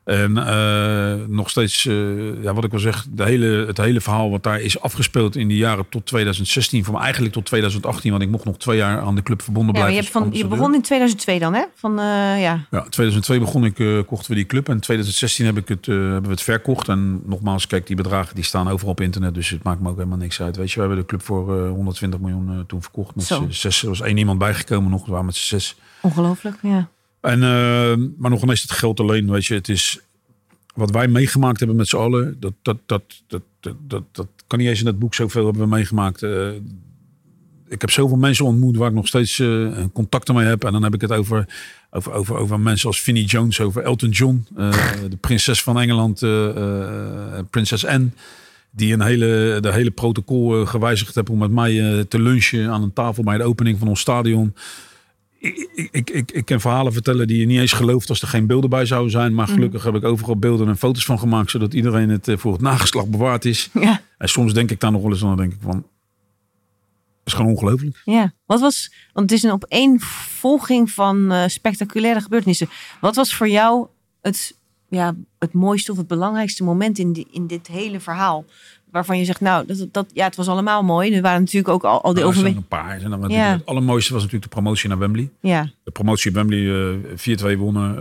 En uh, nog steeds, uh, ja, wat ik wil zeggen, de hele, het hele verhaal wat daar is afgespeeld in die jaren tot 2016, voor mij eigenlijk tot 2018, want ik mocht nog twee jaar aan de club verbonden ja, blijven. Je, van, je begon in 2002 dan, hè? Van, uh, ja. ja, 2002 begon ik, kochten we die club en in 2016 heb ik het, hebben we het verkocht. En nogmaals, kijk, die bedragen die staan overal op internet, dus het maakt me ook helemaal niks uit. Weet je, we hebben de club voor 120 miljoen toen verkocht. Met zes, er was één iemand bijgekomen nog, we waren met z'n zes. Ongelooflijk, ja. En, uh, maar nog ineens het geld alleen, weet je, het is wat wij meegemaakt hebben met z'n allen, dat, dat, dat, dat, dat, dat, dat kan niet eens in het boek zoveel hebben meegemaakt. Uh, ik heb zoveel mensen ontmoet waar ik nog steeds uh, contacten mee heb. En dan heb ik het over, over, over, over mensen als Vinnie Jones, over Elton John, uh, de prinses van Engeland, prinses Anne. Die een hele, de hele protocol gewijzigd hebben om met mij te lunchen aan een tafel bij de opening van ons stadion ik, ik, ik, ik kan verhalen vertellen die je niet eens gelooft als er geen beelden bij zouden zijn. Maar gelukkig heb ik overal beelden en foto's van gemaakt, zodat iedereen het voor het nageslacht bewaard is. Ja. En soms denk ik daar nog wel eens aan, denk ik van, is gewoon ongelooflijk. Ja, wat was, want het is een opeenvolging van uh, spectaculaire gebeurtenissen. Wat was voor jou het, ja, het mooiste of het belangrijkste moment in, die, in dit hele verhaal? Waarvan je zegt, nou, dat, dat, ja, het was allemaal mooi. Er waren natuurlijk ook al, al die nou, overwegingen. een paar. En dan ja. Het allermooiste was natuurlijk de promotie naar Wembley. Ja. De promotie Wembley, uh, 4-2 wonnen,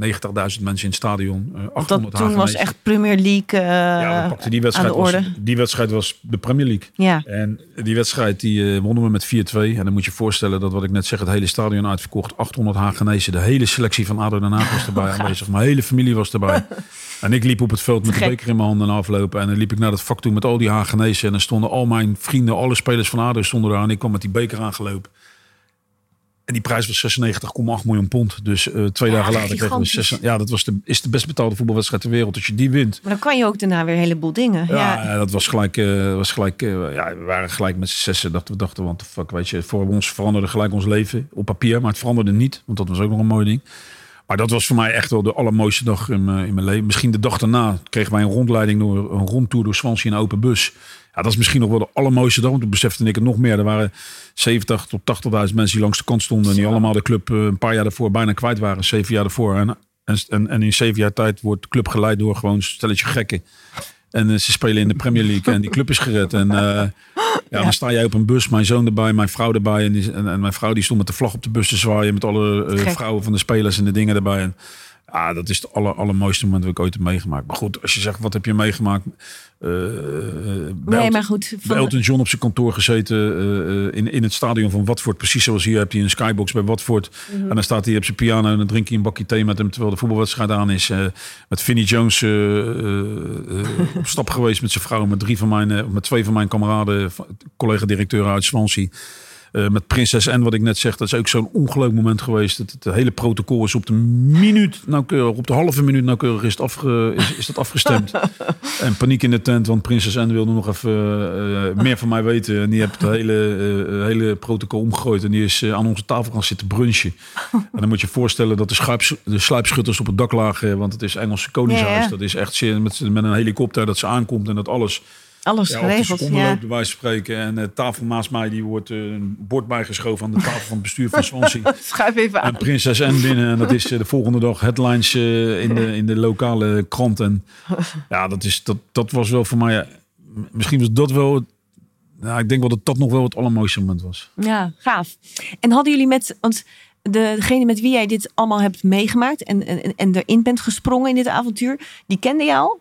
uh, 90.000 mensen in het stadion. Uh, 800 dat toen was echt Premier League ja, we pakten die wedstrijd, aan de orde. Was, die wedstrijd was de Premier League. Ja. En die wedstrijd die wonnen we met 4-2. En dan moet je voorstellen dat wat ik net zeg, het hele stadion uitverkocht. 800 Hagenezen. De hele selectie van ADO Den Haag was erbij aanwezig. Mijn hele familie was erbij. en ik liep op het veld met de beker in mijn handen aflopen. En liep ik naar het vak toe met al die Hagenezen. En dan stonden al mijn vrienden, alle spelers van ADO stonden daar. En ik kwam met die beker aangelopen. En die prijs was 96,8 miljoen pond. Dus uh, twee Ja, dagen later kregen we gigantisch. 6. Ja, dat was de, is de best betaalde voetbalwedstrijd ter wereld. Als je die wint. Maar dan kan je ook daarna weer een heleboel dingen. Ja, Ja, eh, dat was gelijk. eh, was gelijk eh, ja, we waren gelijk met z'n zessen. Dat we dachten, want fuck, weet je, voor ons veranderde gelijk ons leven op papier. Maar het veranderde niet, want dat was ook nog een mooi ding. Maar dat was voor mij echt wel de allermooiste dag in mijn, in mijn leven. Misschien de dag daarna kregen wij een rondleiding door een rondtour door Swansea in een open bus. Ja, dat is misschien nog wel de allermooiste dag. Want toen besefte ik het nog meer. Er waren 70 tot 80.000 mensen die langs de kant stonden. En die allemaal de club eh, een paar jaar daarvoor bijna kwijt waren. Zeven jaar daarvoor. En, en, en, en in zeven jaar tijd wordt de club geleid door gewoon een stelletje gekken. En eh, ze spelen in de Premier League en die club is gered. En eh, ja, dan sta jij op een bus, mijn zoon erbij, mijn vrouw erbij. En, die, en, en mijn vrouw die stond met de vlag op de bus te zwaaien. Met alle eh, vrouwen van de spelers en de dingen erbij. En, ja, dat is het aller, allermooiste moment dat ik ooit heb meegemaakt. Maar goed, als je zegt, wat heb je meegemaakt? Bij nee, maar goed. bij Van, Elton John op zijn kantoor gezeten eh, in, in het stadion van Watford. Precies zoals hier heb je een skybox bij Watford. Mhm. En dan staat hij op zijn piano en dan drink je een bakje thee met hem terwijl de voetbalwedstrijd aan is. Eh, met Vinnie Jones op stap geweest met zijn vrouw. Met, drie van mijn, met twee van mijn kameraden, collega-directeuren uit Swansea. Eh, met Prinses N, wat ik net zeg, dat is ook zo'n ongelooflijk moment geweest. Het, het hele protocol is op de minuut nauwkeurig, op de halve minuut nauwkeurig is, het afge, is, is dat afgestemd. en paniek in de tent, want Prinses N wilde nog even uh, meer van mij weten. En die heeft het hele, uh, hele protocol omgegooid. En die is aan onze tafel gaan zitten brunchen. en dan moet je je voorstellen dat de, schuips, de sluipschutters op het dak lagen. Want het is Engelse Koningshuis. Dat is echt met, met een helikopter dat ze aankomt en dat alles alles ja, geregeld. Ja. bij spreken. En de tafel naast mij die wordt uh, een bord bijgeschoven aan de tafel van het bestuur van Swansea. Schuif even aan. En Prinses N binnen. En dat is uh, de volgende dag headlines in, de, in de lokale krant. En ja, dat, is, dat, dat was wel voor mij... misschien was dat wel... Nou, ik denk wel dat dat nog wel het allermooiste moment was. Ja, gaaf. En hadden jullie met... Want de, degene met wie jij dit allemaal hebt meegemaakt en, en, en erin bent gesprongen in dit avontuur, die kende jou al?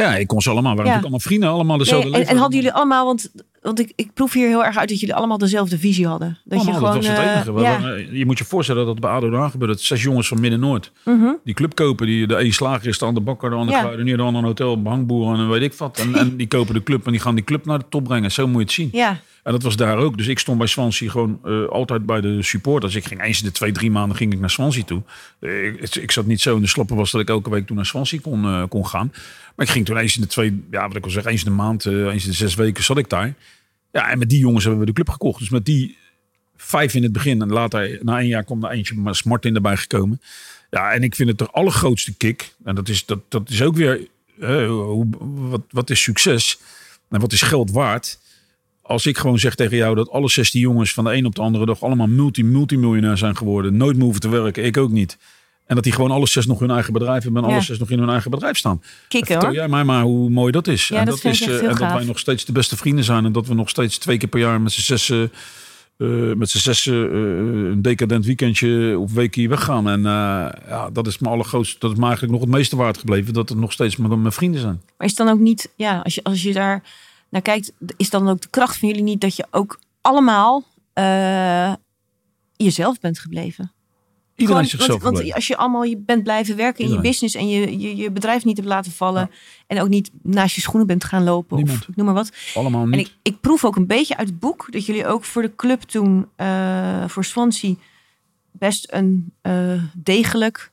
Ja, ik kon ze allemaal. waren natuurlijk allemaal vrienden, allemaal dezelfde nee, en, en, hadden jullie allemaal, want, want ik, ik proef hier heel erg uit dat jullie allemaal dezelfde visie hadden. Dat, je gewoon, dat was het eh, enige. Ja. Je moet je voorstellen dat bij ADO Den gebeurt. Dat zes jongens van Midden-Noord. Mm Die club kopen. Die, de een slager is, de ander bakker, de ander ja. kruidenier, de ander een hotel, behangboer en weet ik wat. En, en die kopen de club en die gaan die club naar de top brengen. Zo moet je het zien. Ja. En dat was daar ook. Dus ik stond bij Swansea gewoon uh, altijd bij de supporters. Ik ging eens in de twee, drie maanden ging ik naar Swansea toe. Ik, ik, zat niet zo in de sloppen was dat ik elke week toen naar Swansea kon, kon gaan. Maar ik ging toen eens in de twee, ja, wat ik wil zeggen, eens in de maand, eens in de zes weken zat ik daar. Ja, en met die jongens hebben we de club gekocht. Dus met die vijf in het begin. En later, na een jaar, kwam er eentje maar Martin erbij gekomen. Ja, en ik vind het de allergrootste kick. En dat is, dat, dat is ook weer, hoe, wat, wat is succes? En wat is geld waard? als ik gewoon zeg tegen jou dat alle 16 jongens van de een op de andere dag allemaal multi-multimiljonair zijn geworden, nooit meer hoeven te werken, ik ook niet. En dat die gewoon alle zes nog hun eigen bedrijf hebben en alle zes nog in hun eigen bedrijf staan. Kikken Vertel jij mij maar hoe mooi dat is. Ja, en dat, is, uh, en dat wij nog steeds de beste vrienden zijn en dat we nog steeds twee keer per jaar met z'n zes. Uh, met z'n zes uh, een decadent weekendje of weekje weggaan. En ja, dat is mijn allergrootste. Dat is me eigenlijk nog het meeste waard gebleven. Dat het nog steeds met mijn vrienden zijn. Maar is dan ook niet, ja, als je, als je daar nou kijkt, is dan ook de kracht van jullie niet dat je ook allemaal jezelf bent gebleven? Iedereen Gewoon, zichzelf want, want, als je allemaal je bent blijven werken in je business en je, je, je bedrijf niet hebt laten vallen en ook niet naast je schoenen bent gaan lopen Niemand. of noem maar wat. Allemaal niet. En ik, ik proef ook een beetje uit het boek dat jullie ook voor de club toen uh, voor Swansea best een uh, degelijk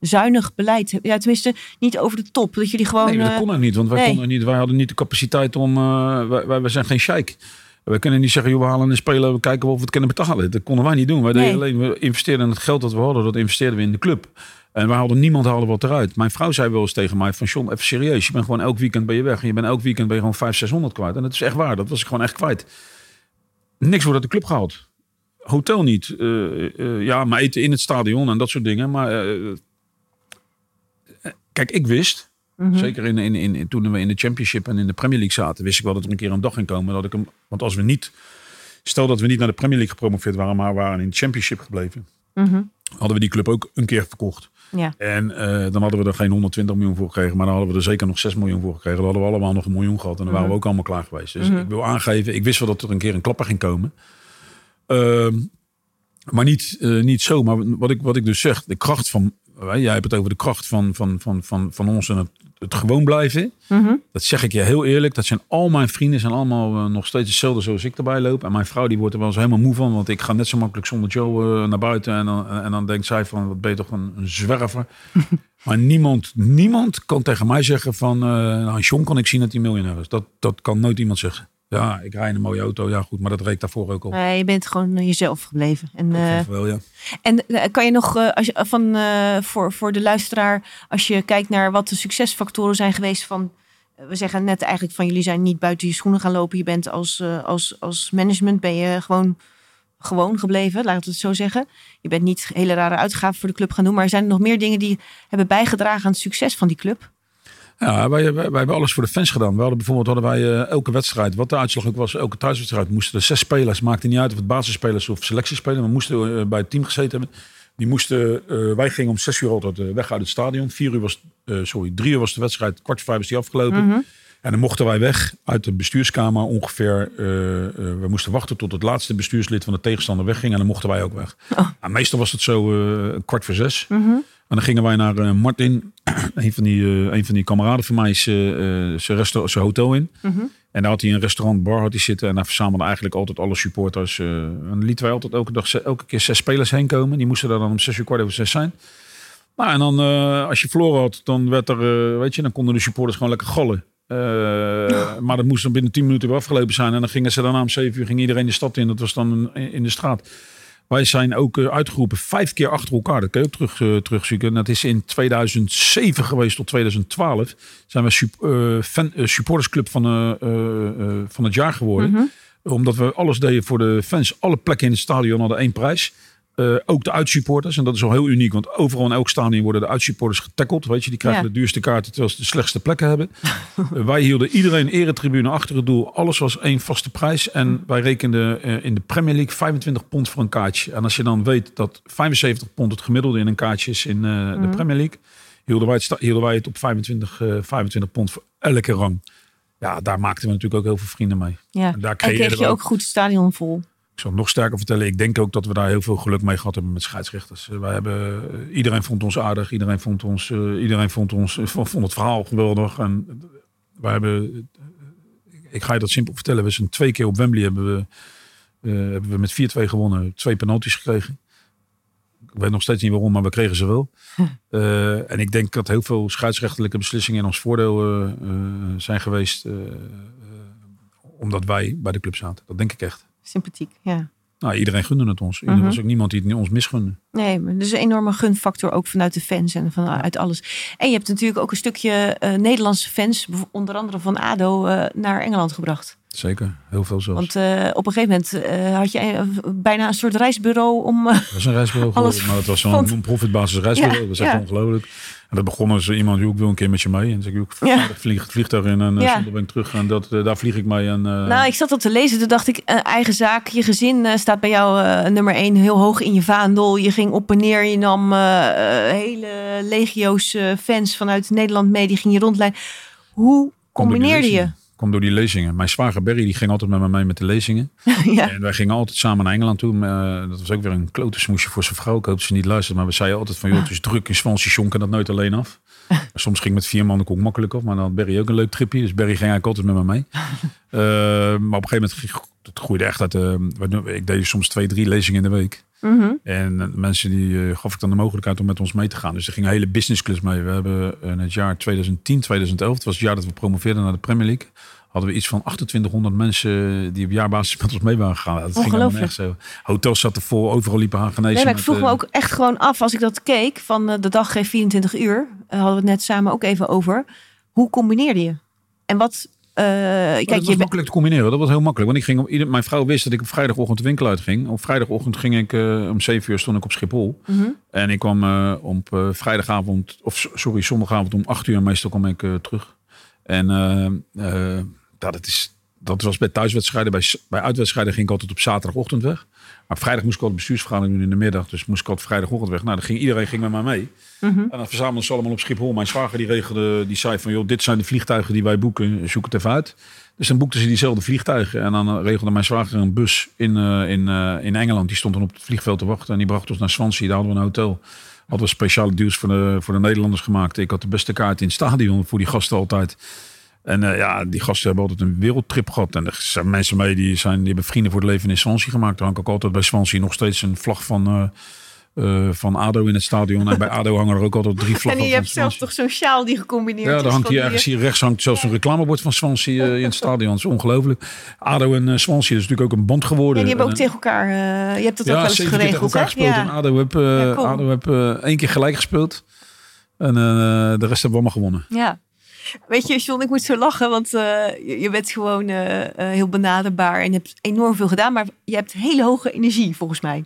zuinig beleid. Ja, tenminste, niet over de top. Dat jullie gewoon. Nee, dat kon ook niet. Want wij, nee. konden niet, wij hadden niet de capaciteit om. Uh, wij, wij, zijn geen sheik. We kunnen niet zeggen, joh, we halen een speler, we kijken of we het kunnen betalen. Dat konden wij niet doen. Wij nee. deden alleen, we investeerden in het geld dat we hadden, dat investeerden we in de club. En wij hadden niemand haalde wat eruit. Mijn vrouw zei wel eens tegen mij van John, even serieus. Je bent gewoon elk weekend ben je weg. En je bent elk weekend ben je gewoon 500, 600 kwijt. En dat is echt waar. Dat was ik gewoon echt kwijt. Niks wordt uit de club gehaald. Hotel niet. Uh, uh, ja, maar eten in het stadion en dat soort dingen. Maar Kijk, ik wist, mm -hmm. zeker in, in, in, toen we in de Championship en in de Premier League zaten, wist ik wel dat er een keer een dag ging komen. Dat ik hem, want als we niet, stel dat we niet naar de Premier League gepromoveerd waren, maar waren in de Championship gebleven, mm -hmm. hadden we die club ook een keer verkocht. Ja. En uh, dan hadden we er geen 120 miljoen voor gekregen, maar dan hadden we er zeker nog 6 miljoen voor gekregen. Dan hadden we allemaal nog een miljoen gehad en dan mm -hmm. waren we ook allemaal klaar geweest. Dus ik wil aangeven, ik wist wel dat er een keer een klapper ging komen. Uh, maar niet, uh, niet zo. Maar wat ik, wat ik dus zeg, de kracht van jij hebt het over de kracht van, van, van, van, van ons en het, het gewoon blijven. Mm -hmm. Dat zeg ik je heel eerlijk. Dat zijn al mijn vrienden, zijn allemaal uh, nog steeds hetzelfde zoals ik erbij loop. En mijn vrouw die wordt er wel eens helemaal moe van. Want ik ga net zo makkelijk zonder Joe uh, naar buiten. En dan, en dan denkt zij van, wat ben je toch een, een zwerver. maar niemand, niemand kan tegen mij zeggen van, uh, nou, John kan ik zien dat hij miljonair is. Dat, dat kan nooit iemand zeggen. Ja, ik rij in een mooie auto. Ja, goed, maar dat reek daarvoor ook op. Uh, je bent gewoon jezelf gebleven. En, uh, wel, ja. En uh, kan je nog, als je, van, voor, voor de luisteraar, als je kijkt naar wat de succesfactoren zijn geweest van, we zeggen net eigenlijk van jullie zijn niet buiten je schoenen gaan lopen. Je bent als, als, als management ben je gewoon, gewoon gebleven, laat ik het zo zeggen. Je bent niet hele rare uitgaven voor de club gaan doen, maar zijn er nog meer dingen die hebben bijgedragen aan het succes van die club? Ja, wij, wij, wij, hebben alles voor de fans gedaan. We hadden bijvoorbeeld hadden wij uh, elke wedstrijd, wat de uitslag ook was, elke thuiswedstrijd, moesten er zes spelers, maakte niet uit of het basisspelers of selectiespelers, we moesten uh, bij het team gezeten hebben. Die moesten, uh, wij gingen om zes uur altijd weg uit het stadion. Vier uur was, sorry, drie uur was de wedstrijd, kwart voor vijf is die afgelopen. Mm -hmm. En dan mochten wij weg uit de bestuurskamer ongeveer. we moesten wachten tot het laatste bestuurslid van de tegenstander wegging. En dan mochten wij ook weg. Oh. Nou, meestal was het zo kwart voor zes. Mm -hmm. En dan gingen wij naar uh, Martin, een van die, uh, een van die kameraden van mij, is uh, zijn hotel in. Mm -hmm. En daar had hij een restaurant bar had hij zitten. En daar verzamelden eigenlijk altijd alle supporters. En lieten wij altijd elke dag elke keer zes spelers heen komen. Die moesten daar dan om zes uur kwart over zes zijn. Nou, en dan uh, als je verloren had, dan werd er, uh, weet je, dan konden de supporters gewoon lekker gallen. Uh, maar dat moest dan binnen 10 minuten weer afgelopen zijn. En dan gingen ze daarna om 7 uur ging iedereen de stad in. Dat was dan in de straat. Wij zijn ook uitgeroepen vijf keer achter elkaar. Dat kun je ook terug, uh, terugzoeken. Dat is in 2007 geweest tot 2012. Zijn we sup, uh, fan, supportersclub van, van het jaar geworden. Mm -hmm. Omdat we alles deden voor de fans. Alle plekken in het stadion hadden één prijs. Uh, ook de uitsupporters. En dat is al heel uniek. Want overal in elk stadion worden de uitsupporters getackeld. Weet je, die krijgen ja. de duurste kaarten terwijl ze de slechtste plekken hebben. uh, wij hielden iedereen eretribune achter het doel. Alles was één vaste prijs. En wij rekenden uh, in de Premier League 25 pond voor een kaartje. En als je dan weet dat 75 pond het gemiddelde in een kaartje is in mm. de Premier League. Hielden wij het, hielden wij het op 25, 25 pond voor elke rang. Ja, daar maakten we natuurlijk ook heel veel vrienden mee. Ja. En daar kreeg je ook goed stadion vol. Ik zal nog sterker vertellen. Ik denk ook dat we daar heel veel geluk mee gehad hebben met scheidsrechters. Wij hebben, iedereen vond ons aardig. Iedereen vond, ons, uh, iedereen vond, ons, vond het verhaal geweldig. En wij hebben, ik ga je dat simpel vertellen. We zijn twee keer op Wembley hebben we, uh, hebben we met 4-2 gewonnen. Twee penalties gekregen. Ik weet nog steeds niet waarom, maar we kregen ze wel. Uh, en ik denk dat heel veel scheidsrechtelijke beslissingen in ons voordeel zijn geweest. omdat wij bij de club zaten. Dat denk ik echt sympathiek. Ja. Nou, iedereen gunde het ons. Er was ook niemand die het ons misgunde. Nee, dus een enorme gunfactor ook vanuit de fans en vanuit alles. En je hebt natuurlijk ook een stukje uh, Nederlandse fans, onder andere van ADO, uh, naar Engeland gebracht. Zeker, heel veel zelfs. Want uh, op een gegeven moment had je bijna een soort reisbureau om... dat was een reisbureau geworden, maar het was zo'n vond... profitbasis reisbureau. Ja, dat is echt ja. ongelooflijk. En dat begon als iemand, die ook wil een keer met je mee. En zeg ik, ja. vlieg het vliegtuig in en ja. ben ik terug. En dat, uh, daar vlieg ik mee. En, uh... Nou, ik zat dat te lezen. Toen dacht ik, uh, eigen zaak. Je gezin staat bij jou nummer één heel hoog in je vaandel. Je ging op en neer. Je nam hele legio's fans vanuit Nederland mee. Die ging je rondleiden. Hoe combineerde je? Kom door die lezingen. Mijn zwager Berry die ging altijd met me mee met de lezingen. ja. En wij gingen altijd samen naar Engeland toe. Uh, dat was ook weer een klote smoesje voor zijn vrouw. Ik hoop dat ze niet luistert. Maar we zeiden altijd van, joh, het is druk in Swansea, John kan dat nooit alleen af. Soms ging met vier man ook makkelijk af. Maar dan had Berry ook een leuk tripje. Dus Berry ging eigenlijk altijd met me mee. uh, maar op een gegeven moment het groeide echt uit. Uh, ik deed soms twee, drie lezingen in de week. Mm -hmm. En mensen die gaf ik dan de mogelijkheid om met ons mee te gaan. Dus er gingen hele businessclubs mee. We hebben in het jaar 2010, 2011, het was het jaar dat we promoveerden naar de Premier League hadden we iets van 2800 mensen die op jaarbasis met ons mee waren gegaan. Dat ging echt zo. Hotels zaten vol, overal liepen Hagenezen. Nee, maar ik vroeg me ook echt gewoon af als ik dat keek van de dag geeft 24 uur. hadden we het net samen ook even over. Hoe combineerde je? En wat kijk, dat was makkelijk te combineren. Dat was heel makkelijk. Want ik ging op mijn vrouw wist dat ik op vrijdagochtend de winkel uitging. Op vrijdagochtend ging ik uh, om 7 uur stond ik op Schiphol. Mm -hmm. En ik kwam uh, op vrijdagavond, of sorry, zondagavond om 8 uur meestal kwam ik terug. En dat, is, dat was bij thuiswedstrijden. Bij, bij uitwedstrijden ging ik altijd op zaterdagochtend weg. Maar vrijdag moest ik altijd bestuursvergadering doen in de middag. Dus moest ik altijd vrijdagochtend weg. Nou, dan ging, iedereen ging met mij mee. Mm -hmm. En dan verzamelden ze allemaal op Schiphol. Mijn zwager die regelde, die zei van... joh, dit zijn de vliegtuigen die wij boeken. Zoek het even uit. Dus dan boekten ze diezelfde vliegtuigen. En dan regelde mijn zwager een bus in, uh, in, uh, in Engeland. Die stond dan op het vliegveld te wachten. En die bracht ons naar Swansea. Daar hadden we een hotel. Hadden we speciale deals voor de, voor de Nederlanders gemaakt. Ik had de beste kaart in het stadion voor die gasten altijd. En uh, ja, die gasten hebben altijd een wereldtrip gehad. En er zijn mensen mee die, zijn, die hebben vrienden voor het leven in Swansea gemaakt. Er hangt ook altijd bij Swansea nog steeds een vlag van, uh, uh, van ADO in het stadion. En bij ADO hangen er ook altijd drie vlaggen En je hebt zelfs toch zo'n sjaal die gecombineerd ja, is. Ja, daar hangt hier ergens hier rechts hangt zelfs een reclamebord van Swansea in het stadion. Dat is ongelooflijk. ADO en Swansea is natuurlijk ook een band geworden. En die hebben ook tegen elkaar, je hebt het ja, ook wel eens geregeld. tegen elkaar gespeeld. Ja. En ADO heb, ja, ADO heb één keer gelijk gespeeld. En de rest hebben we allemaal gewonnen. Ja. Weet je, John, ik moet zo lachen, want uh, je, je, bent gewoon uh, uh, heel benaderbaar en hebt enorm veel gedaan, maar je hebt hele hoge energie volgens mij.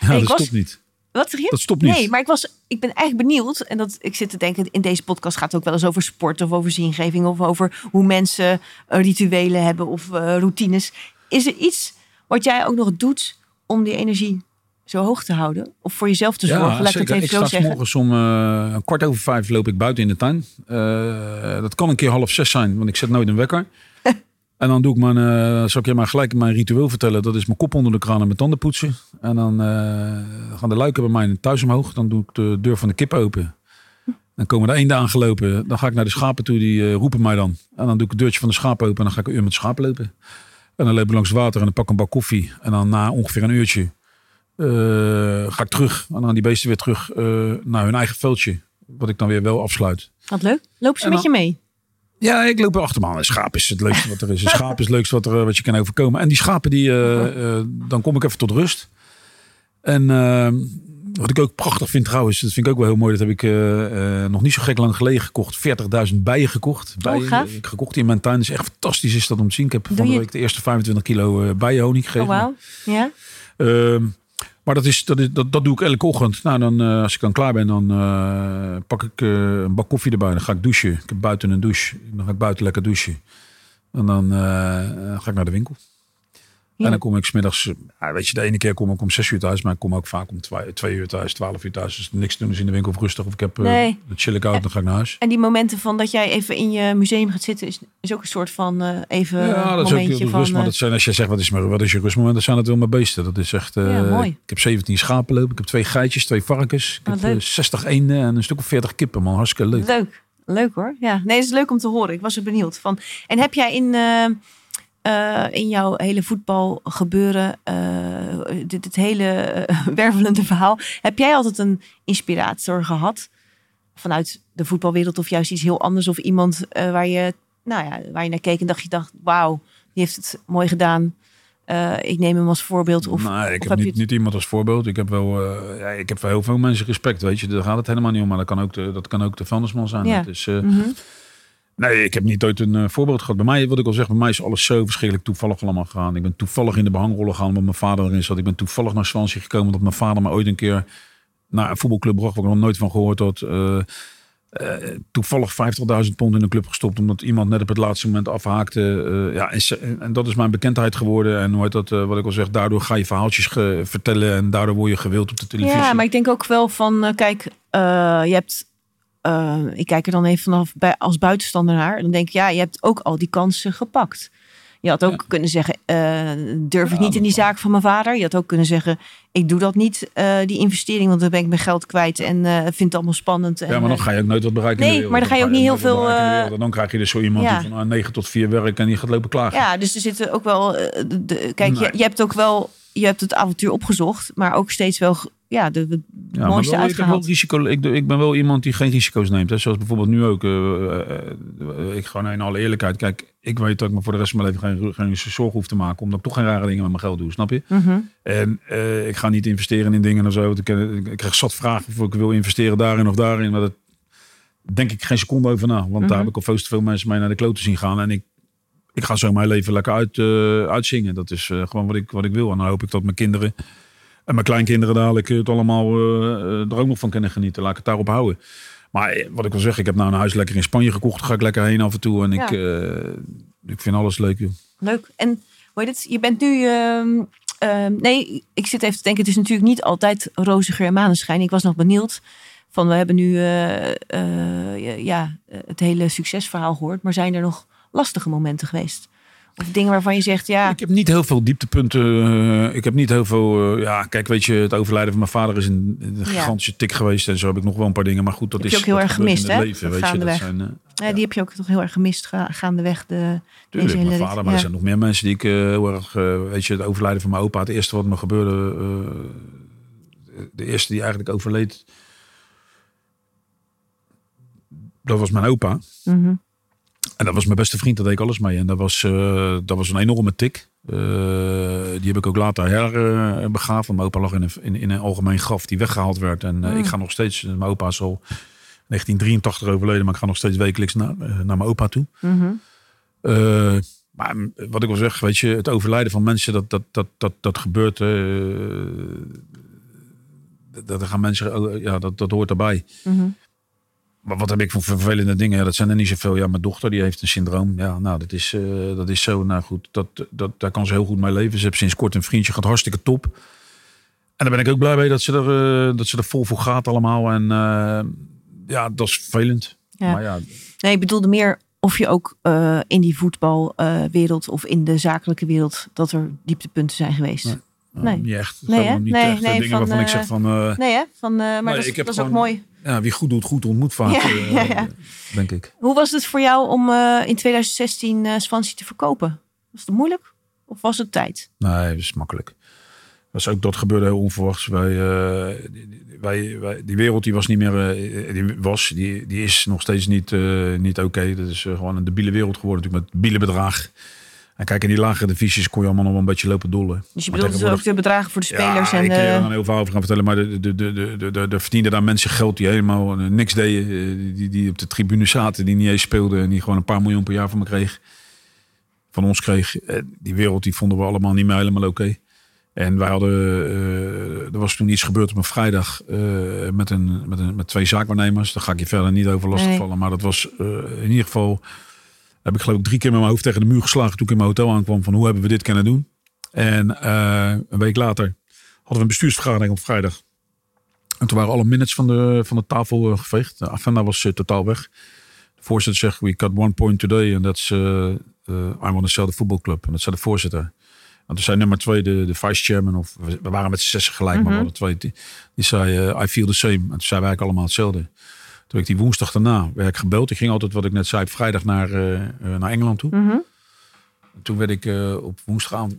Ja, dat was... stopt niet. Wat zeg je? Dat stopt niet. Nee, maar ik, was, ik ben eigenlijk benieuwd. En dat, ik zit te denken, in deze podcast gaat het ook wel eens over sport of over zingeving of over hoe mensen rituelen hebben of routines. Is er iets wat jij ook nog doet om die energie zo hoog te houden? Of voor jezelf te zorgen? Ja, Laat ik, het even ik zo sta morgens om uh, kwart over vijf loop ik buiten in de tuin. Uh, dat kan een keer half zes zijn, want ik zet nooit een wekker. en dan doe ik mijn, uh, zal ik je maar gelijk mijn ritueel vertellen. Dat is mijn kop onder de kraan en mijn tanden poetsen. En dan gaan de luiken bij mij thuis omhoog. Dan doe ik de deur van de kip open. Dan komen er eenden aangelopen. Dan ga ik naar de schapen toe, die eh, roepen mij dan. En dan doe ik het deurtje van de schaap open en dan ga ik een uur met de schapen lopen. En dan loop ik langs het water en dan pak ik een bak koffie. En dan na ongeveer een uurtje eh, ga ik terug. En dan die beesten weer terug eh, naar hun eigen veldje. Wat ik dan weer wel afsluit. Wat leuk. Lopen ze En met je mee? Ja, ik loop er achter me aan. Een schaap is het leukste wat er is. Een schaap is het leukste wat, er, eh, wat je kan overkomen. En die schapen, die, eh, eh, dan kom ik even tot rust. En eh, wat ik ook prachtig vind trouwens, dat vind ik ook wel heel mooi. Dat heb ik eh, eh, nog niet zo gek lang geleden gekocht. 40.000 bijen gekocht. Bijen, gaaf. Ik gekocht in mijn tuin. Is echt fantastisch is dat om te zien. Ik heb Doe van de week de eerste 25 kilo eh bijenhoning Oh, gegeven. wauw. Ja? Maar dat, is, dat, is, dat, dat doe ik elke ochtend. Nou, dan, eh, als ik dan klaar ben, dan eh, pak ik eh, een bak koffie erbij. Dan ga ik douchen. Ik heb buiten een douche. Dan ga ik buiten lekker douchen. En dan ga ik naar de winkel. Ja. En dan kom ik smiddags, ja, weet je, de ene keer kom ik om zes uur thuis. Maar ik kom ook vaak om twee, twee uur thuis, twaalf uur thuis. Dus niks te doen is in de winkel of rustig. Of ik heb, eh, Nee. dan chill ik uit, dan ga ik naar huis. En die momenten van dat jij even in je museum gaat zitten, is, is ook een soort van eh, even Ja, dat is ook van... rust. Maar eh, dat zijn, als je zegt, wat is, mijn, wat is je rustmoment? Dan zijn het wel mijn beesten. Dat is echt... Ja, mooi. Ik heb 17 schapen lopen. Ik heb twee geitjes, twee varkens. Ik heb leuk. eh, 60 eenden en een stuk of 40 kippen, man. Hartstikke leuk. Leuk. Leuk hoor. Ja, nee, het is leuk om te horen. Ik was er benieuwd van. En heb jij in, eh, in jouw hele voetbalgebeuren, eh dit, dit hele eh, wervelende verhaal, heb jij altijd een inspirator gehad vanuit de voetbalwereld of juist iets heel anders of iemand waar je, nou ja, waar je naar keek en dacht je dacht, wauw, die heeft het mooi gedaan. Ik neem hem als voorbeeld. Of, nee, ik of heb, niet, het- niet iemand als voorbeeld. Ik heb wel, ja, ik heb voor heel veel mensen respect, weet je. Daar gaat het helemaal niet om. Maar dat kan ook de, dat kan ook de vuilnisman zijn. Ja. Dat is, Mhm. Nee, ik heb niet ooit een eh, voorbeeld gehad. Bij mij, wat ik al zeg, bij mij is alles zo verschrikkelijk toevallig allemaal gegaan. Ik ben toevallig in de behangrollen gegaan omdat mijn vader erin zat. Ik ben toevallig naar Swansea gekomen omdat mijn vader me ooit een keer naar een voetbalclub bracht waar ik nog nooit van gehoord had. Eh, eh, toevallig 50.000 pond in een club gestopt omdat iemand net op het laatste moment afhaakte. Ja, en, en dat is mijn bekendheid geworden. En hoe heet dat, wat ik al zeg, daardoor ga je verhaaltjes vertellen en daardoor word je gewild op de televisie. Ja, maar ik denk ook wel van, kijk, je hebt, eh, ik kijk er dan even vanaf bij, als buitenstander naar. Dan denk ik, ja, je hebt ook al die kansen gepakt. Je had ook Ja. kunnen zeggen, eh, durf ik niet in die zaak van mijn vader. Je had ook kunnen zeggen, ik doe dat niet, eh, die investering, want dan ben ik mijn geld kwijt en eh vind het allemaal spannend. En, Ja, maar dan ga je ook nooit wat bereiken. Nee, maar dan ga je ook niet heel veel, wereld. Dan krijg je dus zo iemand ja. die van ah, 9 tot 4 werkt en die gaat lopen klagen. ja, dus er zitten ook wel, de, kijk, je, Nee. je hebt ook wel, je hebt het avontuur opgezocht, maar ook steeds wel, ja, de, de Ja, maar mooiste wel, ik, wel risico, ik, ik ben wel iemand die geen risico's neemt. Hè. Zoals bijvoorbeeld nu ook. eh, eh, eh, ik gewoon in alle eerlijkheid. Kijk, ik weet dat ik me voor de rest van mijn leven geen, geen zorgen hoef te maken. Omdat ik toch geen rare dingen met mijn geld doe. Snap je? Mhm. En ik ga niet investeren in dingen of zo. Ik, ik krijg zat vragen of ik wil investeren daarin of daarin. Maar dat denk ik geen seconde over na. Want Mhm. daar heb ik al veel te veel mensen mee naar de kloten zien gaan. En ik, ik ga zo mijn leven lekker uit, uitzingen. Dat is gewoon wat ik, wat ik wil. En dan hoop ik dat mijn kinderen en mijn kleinkinderen dadelijk het allemaal eh, eh, er ook nog van kunnen genieten. Laat ik het daarop houden. Maar eh, wat ik wil zeggen, ik heb nou een huis lekker in Spanje gekocht. Daar ga ik lekker heen af en toe. En ik, ik vind alles leuk. Joh. Leuk. En hoe heet het? Je bent nu. ehm, ehm, nee, ik zit even te denken. Het is natuurlijk niet altijd roze geur en maneschijn. Ik was nog benieuwd. Van we hebben nu ja, het hele succesverhaal gehoord. Maar zijn er nog lastige momenten geweest? Of dingen waarvan je zegt, ja, Ik heb niet heel veel dieptepunten. eh, ik heb niet heel veel. eh, ja, kijk, weet je, het overlijden van mijn vader is een, een Ja. gigantische tik geweest. En zo heb ik nog wel een paar dingen. Maar goed, dat Heb is. je ook heel erg gemist, hè? Leven, weet je, dat eh, eh, die heb je ook toch heel erg gemist ga- gaandeweg. De, Tuurlijk, mijn vader, maar er Ja. zijn nog meer mensen die ik heel erg, weet je, het overlijden van mijn opa. Het eerste wat me gebeurde, de eerste die eigenlijk overleed, dat was mijn opa. Mhm. En dat was mijn beste vriend, daar deed ik alles mee. En dat was, eh, dat was een enorme tik. Eh, die heb ik ook later herbegaafd. want mijn opa lag in een, in, in een algemeen graf die weggehaald werd. En eh, Mm. ik ga nog steeds, mijn opa is al 1983 overleden, maar ik ga nog steeds wekelijks naar, naar mijn opa toe. Mhm. Maar wat ik wil zeggen, weet je, het overlijden van mensen, dat, dat, dat, dat, dat gebeurt. dat, dat gaan mensen, oh, ja, dat, dat hoort erbij. Mhm. Wat heb ik voor vervelende dingen? Ja, dat zijn er niet zoveel. Ja, mijn dochter die heeft een syndroom. Ja, nou, dat is, eh, dat is zo. Nou goed, dat, dat, daar kan ze heel goed mee leven. Ze heeft sinds kort een vriendje, gaat hartstikke top. En daar ben ik ook blij mee dat ze er, eh, dat ze er vol voor gaat allemaal. En eh, ja, dat is vervelend. Ja. Maar ja, Nee, ik bedoelde meer of je ook in die voetbalwereld of in de zakelijke wereld dat er dieptepunten zijn geweest. Nee. Nee. niet echt. Nee, hè? niet Nee, echt nee, dingen van, waarvan ik zeg van... Nee, hè? Van, maar Nee, dat, is, dat ook mooi. Ja, wie goed doet, goed ontmoet vaak, Ja, eh, ja, ja. denk ik. Hoe was het voor jou om eh, in 2016 eh Swansea te verkopen? Was het moeilijk? Of was het tijd? Nee, dat is makkelijk. Was ook, dat gebeurde heel onverwachts. Wij, eh, die- wij, wij, die wereld die was niet meer, eh, die was, die, die is nog steeds niet, eh, niet oké. Dat is eh, gewoon een debiele wereld geworden natuurlijk met biele bedrag. En kijk, in die lagere divisies kon je allemaal nog wel een beetje lopen dollen. Dus je bedoelt dus ook de bedragen voor de spelers ja, en ik kan er dan heel veel over gaan vertellen. Maar de, de, de, de, de, de, de verdienden daar mensen geld die helemaal eh, niks deden. eh, Die, die op de tribune zaten, die niet eens speelden. En die gewoon een paar miljoen per jaar van me kreeg. Van ons kreeg. Eh, Die wereld die vonden we allemaal niet meer helemaal oké. En wij hadden, er was toen iets gebeurd op een vrijdag met, een, met, een, met twee zaakwaarnemers. Daar ga ik je verder niet over lastigvallen. Nee. Maar dat was in ieder geval, heb ik geloof ik drie keer met mijn hoofd tegen de muur geslagen toen ik in mijn hotel aankwam. Van hoe hebben we dit kunnen doen? En eh, een week later hadden we een bestuursvergadering op vrijdag. En toen waren alle minutes van de, van de tafel eh, geveegd. De agenda was eh, totaal weg. De voorzitter zegt, we got one point today. And that's, uh, uh, I want to sell the football club. En dat zei de voorzitter. En toen zei nummer twee, de, de vice chairman. Of, we waren met z'n zessen gelijk, maar we Mhm. hadden twee. Die, die zei, I feel the same. En toen zeiden wij eigenlijk allemaal hetzelfde. Toen ik die woensdag daarna werd ik gebeld. Ik ging altijd, wat ik net zei, vrijdag naar, eh, eh, naar Engeland toe. Mhm. En toen werd ik eh, op woensdagavond,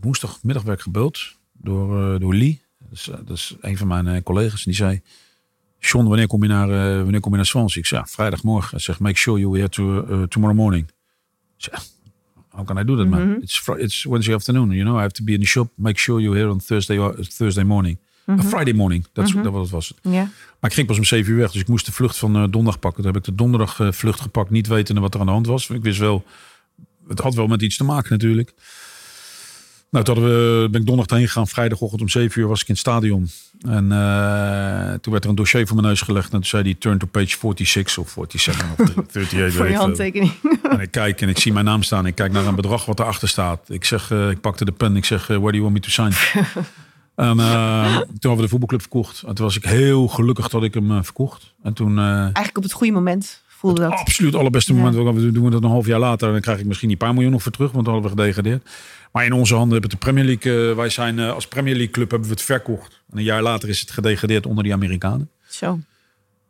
woensdagmiddag werd ik gebeld door, door Lee. Dat is, dat is een van mijn collega's. En die zei, John, wanneer kom je naar, wanneer kom je naar Swansea? Ik zei, ja, vrijdagmorgen. Hij zegt, make sure you're here to, tomorrow morning. Ik zeg, how can I do that, man? Mhm. It's, it's Wednesday afternoon, you know. I have to be in the shop. Make sure you're here on Thursday, or- Thursday morning. Uh, Friday morning, dat is Mhm. dat was het. Maar ik ging pas om 7 uur weg, dus ik moest de vlucht van eh, donderdag pakken. Toen heb ik de donderdag eh, vlucht gepakt, niet wetende wat er aan de hand was. Ik wist wel, het had wel met iets te maken natuurlijk. Nou, toen we, ben ik donderdag heen gegaan. Vrijdagochtend om 7 uur was ik in het stadion. En eh, toen werd er een dossier voor mijn neus gelegd. En toen zei hij, turn to page 46 of 47 of 38. weet Voor je handtekening. En ik kijk en ik zie mijn naam staan. Ik kijk naar een bedrag wat erachter staat. Ik zeg, ik pakte de pen. Ik zeg, where do you want me to sign? en eh, toen hadden we de voetbalclub verkocht. En toen was ik heel gelukkig dat ik hem eh, verkocht. En toen, eh, Eigenlijk op het goede moment voelde dat. absoluut het allerbeste Ja. moment. We doen we dat een half jaar later. En dan krijg ik misschien die paar miljoen nog voor terug. Want dan hadden we gedegradeerd. Maar in onze handen hebben we de Premier League. wij zijn als Premier League club hebben we het verkocht. En een jaar later is het gedegradeerd onder die Amerikanen. Zo.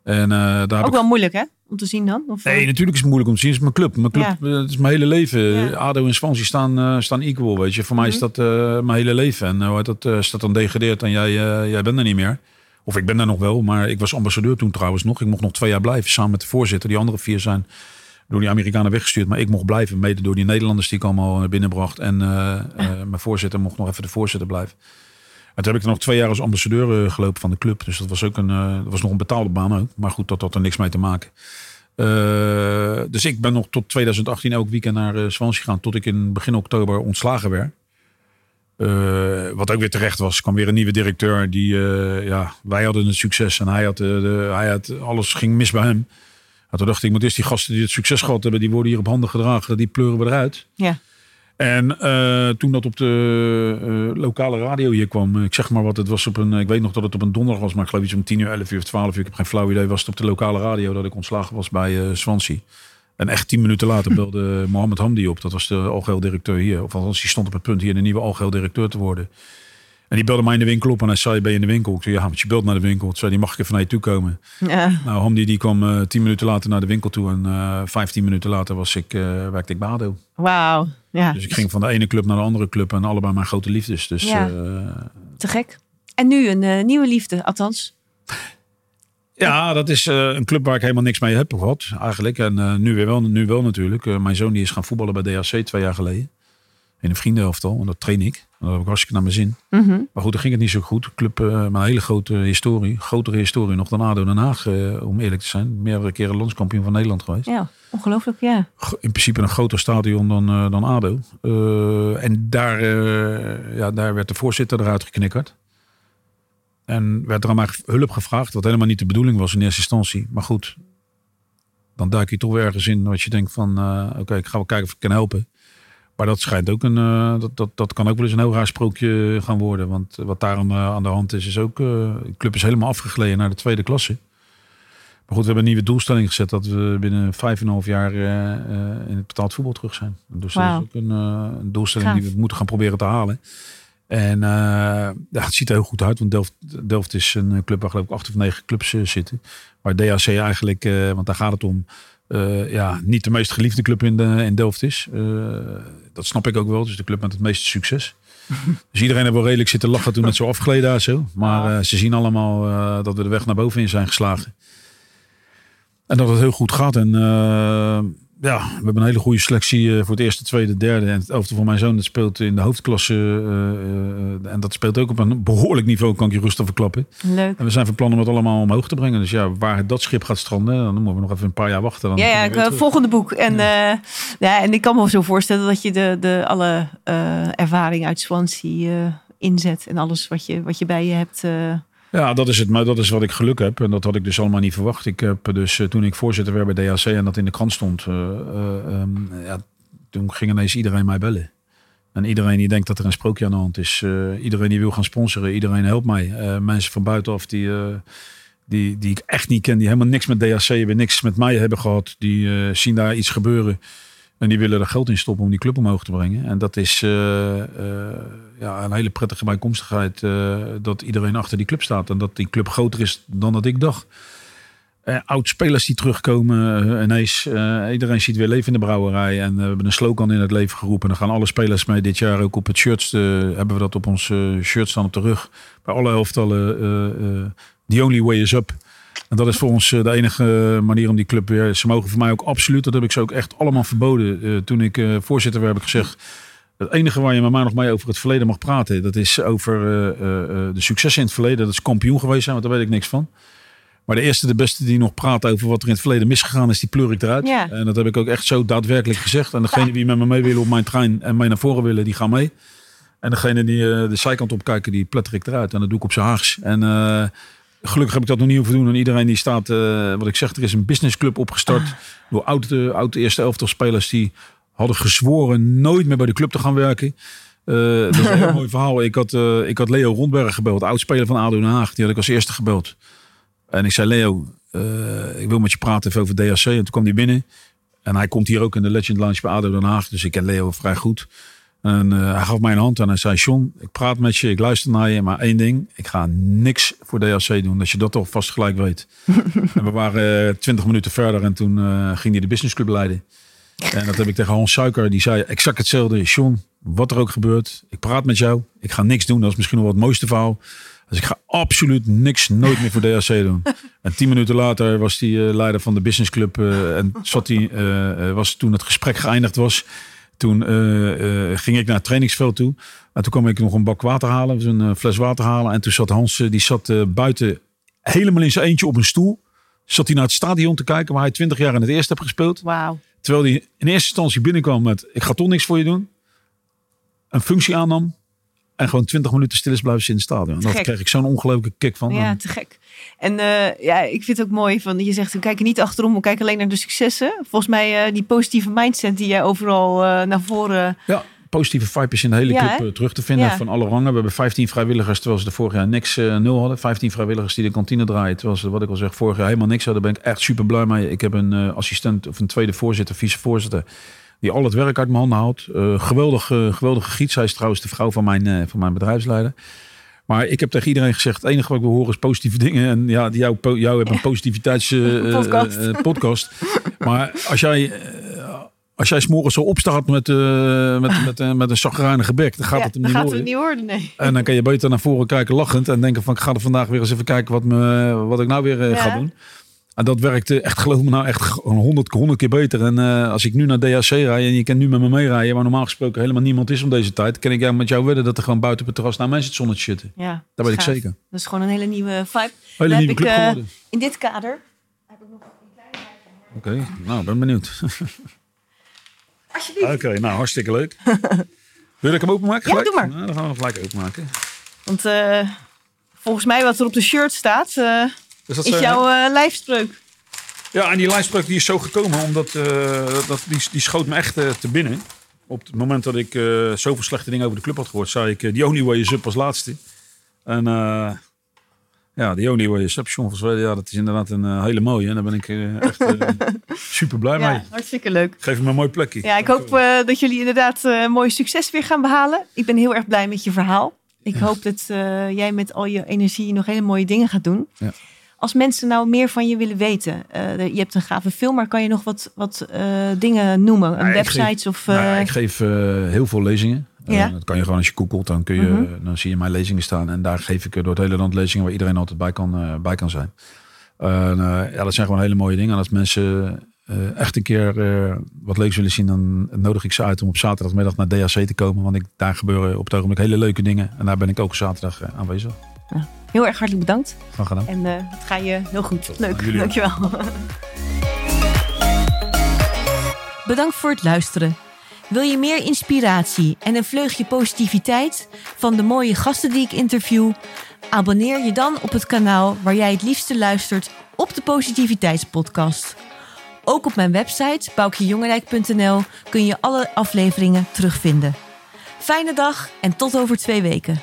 En daar Ook ik wel moeilijk hè? Om te zien dan? Of, Nee, natuurlijk is het moeilijk om te zien. Het is mijn club. Mijn club, Ja. eh, het is mijn hele leven. Ja. ADO en Swansea staan, eh, staan equal, weet je. Voor mij is Mhm. dat eh, mijn hele leven. En uh, dat eh, staat dan degradeerd en jij, eh, jij bent er niet meer. Of ik ben daar nog wel, maar ik was ambassadeur toen trouwens nog. Ik mocht nog twee jaar blijven samen met de voorzitter. Die andere vier zijn door die Amerikanen weggestuurd. Maar ik mocht blijven, mede door die Nederlanders die ik allemaal eh, binnenbracht. En eh, eh, mijn voorzitter mocht nog even de voorzitter blijven. En toen heb ik nog twee jaar als ambassadeur eh, gelopen van de club. Dus dat was ook een, eh, was nog een betaalde baan ook. Maar goed, dat had er niks mee te maken. Eh, dus ik ben nog tot 2018 elk weekend naar eh, Swansea gegaan. Tot ik in begin oktober ontslagen werd. Wat ook weer terecht was. Kwam weer een nieuwe directeur. Die, ja, wij hadden het succes en hij had, de, hij had alles ging mis bij hem. En toen dacht ik, ik moet eerst die gasten die het succes gehad hebben, die worden hier op handen gedragen, die pleuren we eruit. Ja. En eh, toen dat op de eh, lokale radio hier kwam, ik zeg maar wat, het was op een, ik weet nog dat het op een donderdag was, maar ik geloof iets om 10 uur, 11 uur of 12 uur, ik heb geen flauw idee, was het op de lokale radio dat ik ontslagen was bij Swansea. En echt tien minuten later belde Mohammed Hamdi op, dat was de algeheel directeur hier, of althans die stond op het punt hier de nieuwe algeheel directeur te worden. En die belde mij in de winkel op en hij zei, ben je in de winkel? Ik zei, ja, want je belt naar de winkel. Toen zei die mag ik even naar je toe komen? Ja. Nou, Hamdi die kwam eh, tien minuten later naar de winkel toe en eh 15 minuten later was ik, eh, werkte ik bij ADO. Wauw. Ja. Dus ik ging van de ene club naar de andere club en allebei mijn grote liefdes. Dus Ja. Te gek. En nu een nieuwe liefde, althans. ja dat is een club waar ik helemaal niks mee heb gehad eigenlijk. En nu weer wel, nu wel natuurlijk. Mijn zoon die is gaan voetballen bij DHC twee jaar geleden. In een vriendenelftal. En dat train ik. En dat heb ik hartstikke naar mijn zin. Mhm. Maar goed, dan ging het niet zo goed. Club, uh, een hele grote historie. Grotere historie nog dan ADO Den Haag, uh, om eerlijk te zijn. Meerdere keren landskampioen van Nederland geweest. Ja, ongelooflijk, ja. In principe een groter stadion dan, uh, dan ADO. En daar, ja, daar werd de voorzitter eruit geknikkerd. En werd er aan mij hulp gevraagd, wat helemaal niet de bedoeling was in eerste instantie. Maar goed, dan duik je toch weer ergens in wat je denkt van... oké, okay, ik ga wel kijken of ik kan helpen. Maar dat schijnt ook een. Uh, dat, dat, dat kan ook wel eens een heel raar sprookje gaan worden. Want wat daar aan, uh, aan de hand is, is ook. Uh, de club is helemaal afgegleden naar de tweede klasse. Maar goed, we hebben een nieuwe doelstelling gezet dat we binnen vijf en een half jaar in het betaald voetbal terug zijn. Dus wow. dat is ook een, een doelstelling die we moeten gaan proberen te halen. En ja, het ziet er heel goed uit, want Delft, Delft is een club waar geloof ik acht of negen clubs zitten. Waar DHC eigenlijk, want daar gaat het om, ja, niet de meest geliefde club in, de, in Delft is. dat snap ik ook wel. Dus de club met het meeste succes. dus iedereen heeft wel redelijk zitten lachen toen het zo afgeleden daar zo. Maar ze zien allemaal dat we de weg naar boven in zijn geslagen. En dat het heel goed gaat. En ja, we hebben een hele goede selectie eh, voor het eerste, tweede, derde. En het elfde van mijn zoon dat speelt in de hoofdklasse. Uh, uh, en dat speelt ook op een behoorlijk niveau, kan ik je rustig verklappen. Leuk. En we zijn van plan om het allemaal omhoog te brengen. Dus ja, waar dat schip gaat stranden, dan moeten we nog even een paar jaar wachten. Dan ja, ja volgende boek. En, ja. ja. en ik kan me zo voorstellen dat je de, de alle ervaring uit Swansea inzet. En alles wat je, wat je bij je hebt ja, dat is het. Maar dat is wat ik geluk heb. En dat had ik dus allemaal niet verwacht. Ik heb dus eh, toen ik voorzitter werd bij DHC en dat in de krant stond, uh, um, ja, toen ging ineens iedereen mij bellen. En iedereen die denkt dat er een sprookje aan de hand is. iedereen die wil gaan sponsoren, iedereen helpt mij. mensen van buitenaf die, die, die ik echt niet ken, die helemaal niks met DHC hebben, niks met mij hebben gehad. Die zien daar iets gebeuren. En die willen er geld in stoppen om die club omhoog te brengen. En dat is uh, uh, ja, een hele prettige bijkomstigheid uh, dat iedereen achter die club staat. En dat die club groter is dan dat ik dacht. Oud-spelers die terugkomen ineens. iedereen ziet weer leven in de brouwerij. En we hebben een slogan in het leven geroepen. En dan gaan alle spelers mee dit jaar ook op het shirt. hebben we dat op ons shirt staan op de rug. Bij alle elftallen. the only way is up. En dat is voor ons eh, de enige manier om die club weer. Ze mogen voor mij ook absoluut, dat heb ik ze ook echt allemaal verboden. Uh, toen ik uh, voorzitter werd, heb ik gezegd. Het enige waar je met mij nog mee over het verleden mag praten, dat is over uh, de successen in het verleden. Dat is kampioen geweest zijn, want daar weet ik niks van. Maar de eerste, de beste die nog praat over wat er in het verleden misgegaan is, die pleur ik eruit. Ja. En dat heb ik ook echt zo daadwerkelijk gezegd. En degene die met me mee willen op mijn trein en mij naar voren willen, die gaan mee. En degene die de zijkant opkijken, die pletter ik eruit. En dat doe ik op zijn haags. En Gelukkig heb ik dat nog niet hoeven doen. En iedereen die staat, uh, wat ik zeg, er is een businessclub opgestart. Ah. Door oude, oude eerste elftal spelers die hadden gezworen nooit meer bij de club te gaan werken. Uh, dat is een heel mooi verhaal. Ik had, ik had Leo Rondberg gebeld, oudspeler van ADO Den Haag. Die had ik als eerste gebeld. En ik zei, Leo, ik wil met je praten even over DHC. En toen kwam hij binnen. En hij komt hier ook in de Legend Lounge bij ADO Den Haag. Dus ik ken Leo vrij goed. En uh, hij gaf mij een hand en hij zei: John, ik praat met je, ik luister naar je, maar één ding: ik ga niks voor DHC doen. Dat je dat toch vast gelijk weet. en we waren uh, twintig minuten verder en toen uh, ging hij de businessclub leiden. En dat heb ik tegen Hans Suiker, die zei exact hetzelfde. John, wat er ook gebeurt, ik praat met jou, ik ga niks doen. Dat is misschien wel het mooiste verhaal. Dus ik ga absoluut niks, nooit meer voor DHC doen. En tien minuten later was hij leider van de businessclub en zat hij, was toen het gesprek geëindigd was toen uh, uh, ging ik naar het trainingsveld toe. En toen kwam ik nog een bak water halen, dus een uh, fles water halen. En toen zat Hans, die zat buiten helemaal in zijn eentje op een stoel. Zat hij naar het stadion te kijken waar hij twintig jaar in het eerste heeft gespeeld. Wauw. Terwijl hij in eerste instantie binnenkwam met, ik ga toch niks voor je doen. Een functie aannam. En gewoon 20 minuten stil is blijven zitten in het stadion. Daar kreeg ik zo'n ongelooflijke kick van. Ja, te gek. En uh, ja, ik vind het ook mooi van je zegt, we kijken niet achterom, we kijken alleen naar de successen. Volgens mij uh, die positieve mindset die jij overal uh, naar voren. Ja, positieve vibes in de hele ja, club terug te vinden ja. van alle rangen. We hebben 15 vrijwilligers, terwijl ze de vorig jaar niks nul hadden. 15 vrijwilligers die de kantine draaien, terwijl ze, wat ik al zeg, vorig jaar helemaal niks hadden. Daar ben ik echt super blij mee. Ik heb een assistent of een tweede voorzitter, vicevoorzitter die al het werk uit mijn handen haalt. Uh, geweldig, geweldige gids. Zij is trouwens de vrouw van mijn, uh, van mijn bedrijfsleider. Maar ik heb tegen iedereen gezegd: het enige wat ik wil horen is positieve dingen. En ja, jou, jou hebt een positiviteitspodcast. Uh, podcast. maar als jij. Als jij s'morgens zo opstaat met, met, met, met een chagrijnige bek, dan gaat ja, het hem niet gaat worden. Het niet worden nee. En dan kan je beter naar voren kijken lachend en denken van ik ga er vandaag weer eens even kijken wat, me, wat ik nou weer ja. ga doen. En dat werkte echt, geloof me nou, echt honderd, honderd keer beter. En uh, als ik nu naar DHC rijd en je kan nu met me meerijden, waar normaal gesproken helemaal niemand is om deze tijd, kan ik jou met jou wedden dat er gewoon buiten op het terras naar mensen het zonnetje zitten. Ja, dat weet ik zeker. Dat is gewoon een hele nieuwe vibe. Hele nieuwe club ik, uh, In dit kader heb ik nog een kleine Oké, okay, nou, ben benieuwd. Alsjeblieft. Oké, okay, nou, hartstikke leuk. Wil ik hem openmaken? Ja, doe maar. Nou, dan gaan we hem gelijk openmaken. Want uh, volgens mij wat er op de shirt staat is, dat is jouw uh, lijfspreuk. Ja, en die lijfspreuk die is zo gekomen omdat uh, dat, die, die schoot me echt te binnen. Op het moment dat ik zoveel slechte dingen over de club had gehoord, zei ik: The only way is up als laatste. En ja, The only way is up, John van Zweden, ja, dat is inderdaad een hele mooie. En daar ben ik echt super blij ja, mee. Hartstikke leuk. Geef me een mooi plekje. Ja, ik hoop dat jullie inderdaad mooi succes weer gaan behalen. Ik ben heel erg blij met je verhaal. Ik hoop dat eh, jij met al je energie nog hele mooie dingen gaat doen. Ja. Als mensen nou meer van je willen weten, eh, je hebt een gave film, maar kan je nog wat, wat eh, dingen noemen? Een Nou, websites of... Nou, eh, ik geef heel veel lezingen. Ja. dat kan je gewoon als je googelt, dan, kun je, Mhm. dan zie je mijn lezingen staan. En daar geef ik door het hele land lezingen waar iedereen altijd bij kan, bij kan zijn. Ja, dat zijn gewoon hele mooie dingen. En als mensen echt een keer wat leuks willen zien, dan nodig ik ze uit om op zaterdagmiddag naar DHC te komen. Want ik, daar gebeuren op het ogenblik hele leuke dingen. En daar ben ik ook zaterdag eh, aanwezig. Heel erg hartelijk bedankt. Graag gedaan. En eh, het ga je heel goed. Leuk, jullie ook. dankjewel. Bedankt voor het luisteren. Wil je meer inspiratie en een vleugje positiviteit van de mooie gasten die ik interview? Abonneer je dan op het kanaal waar jij het liefste luistert op de Positiviteitspodcast. Ook op mijn website boukjejongerijk.nl kun je alle afleveringen terugvinden. Fijne dag en tot over twee weken.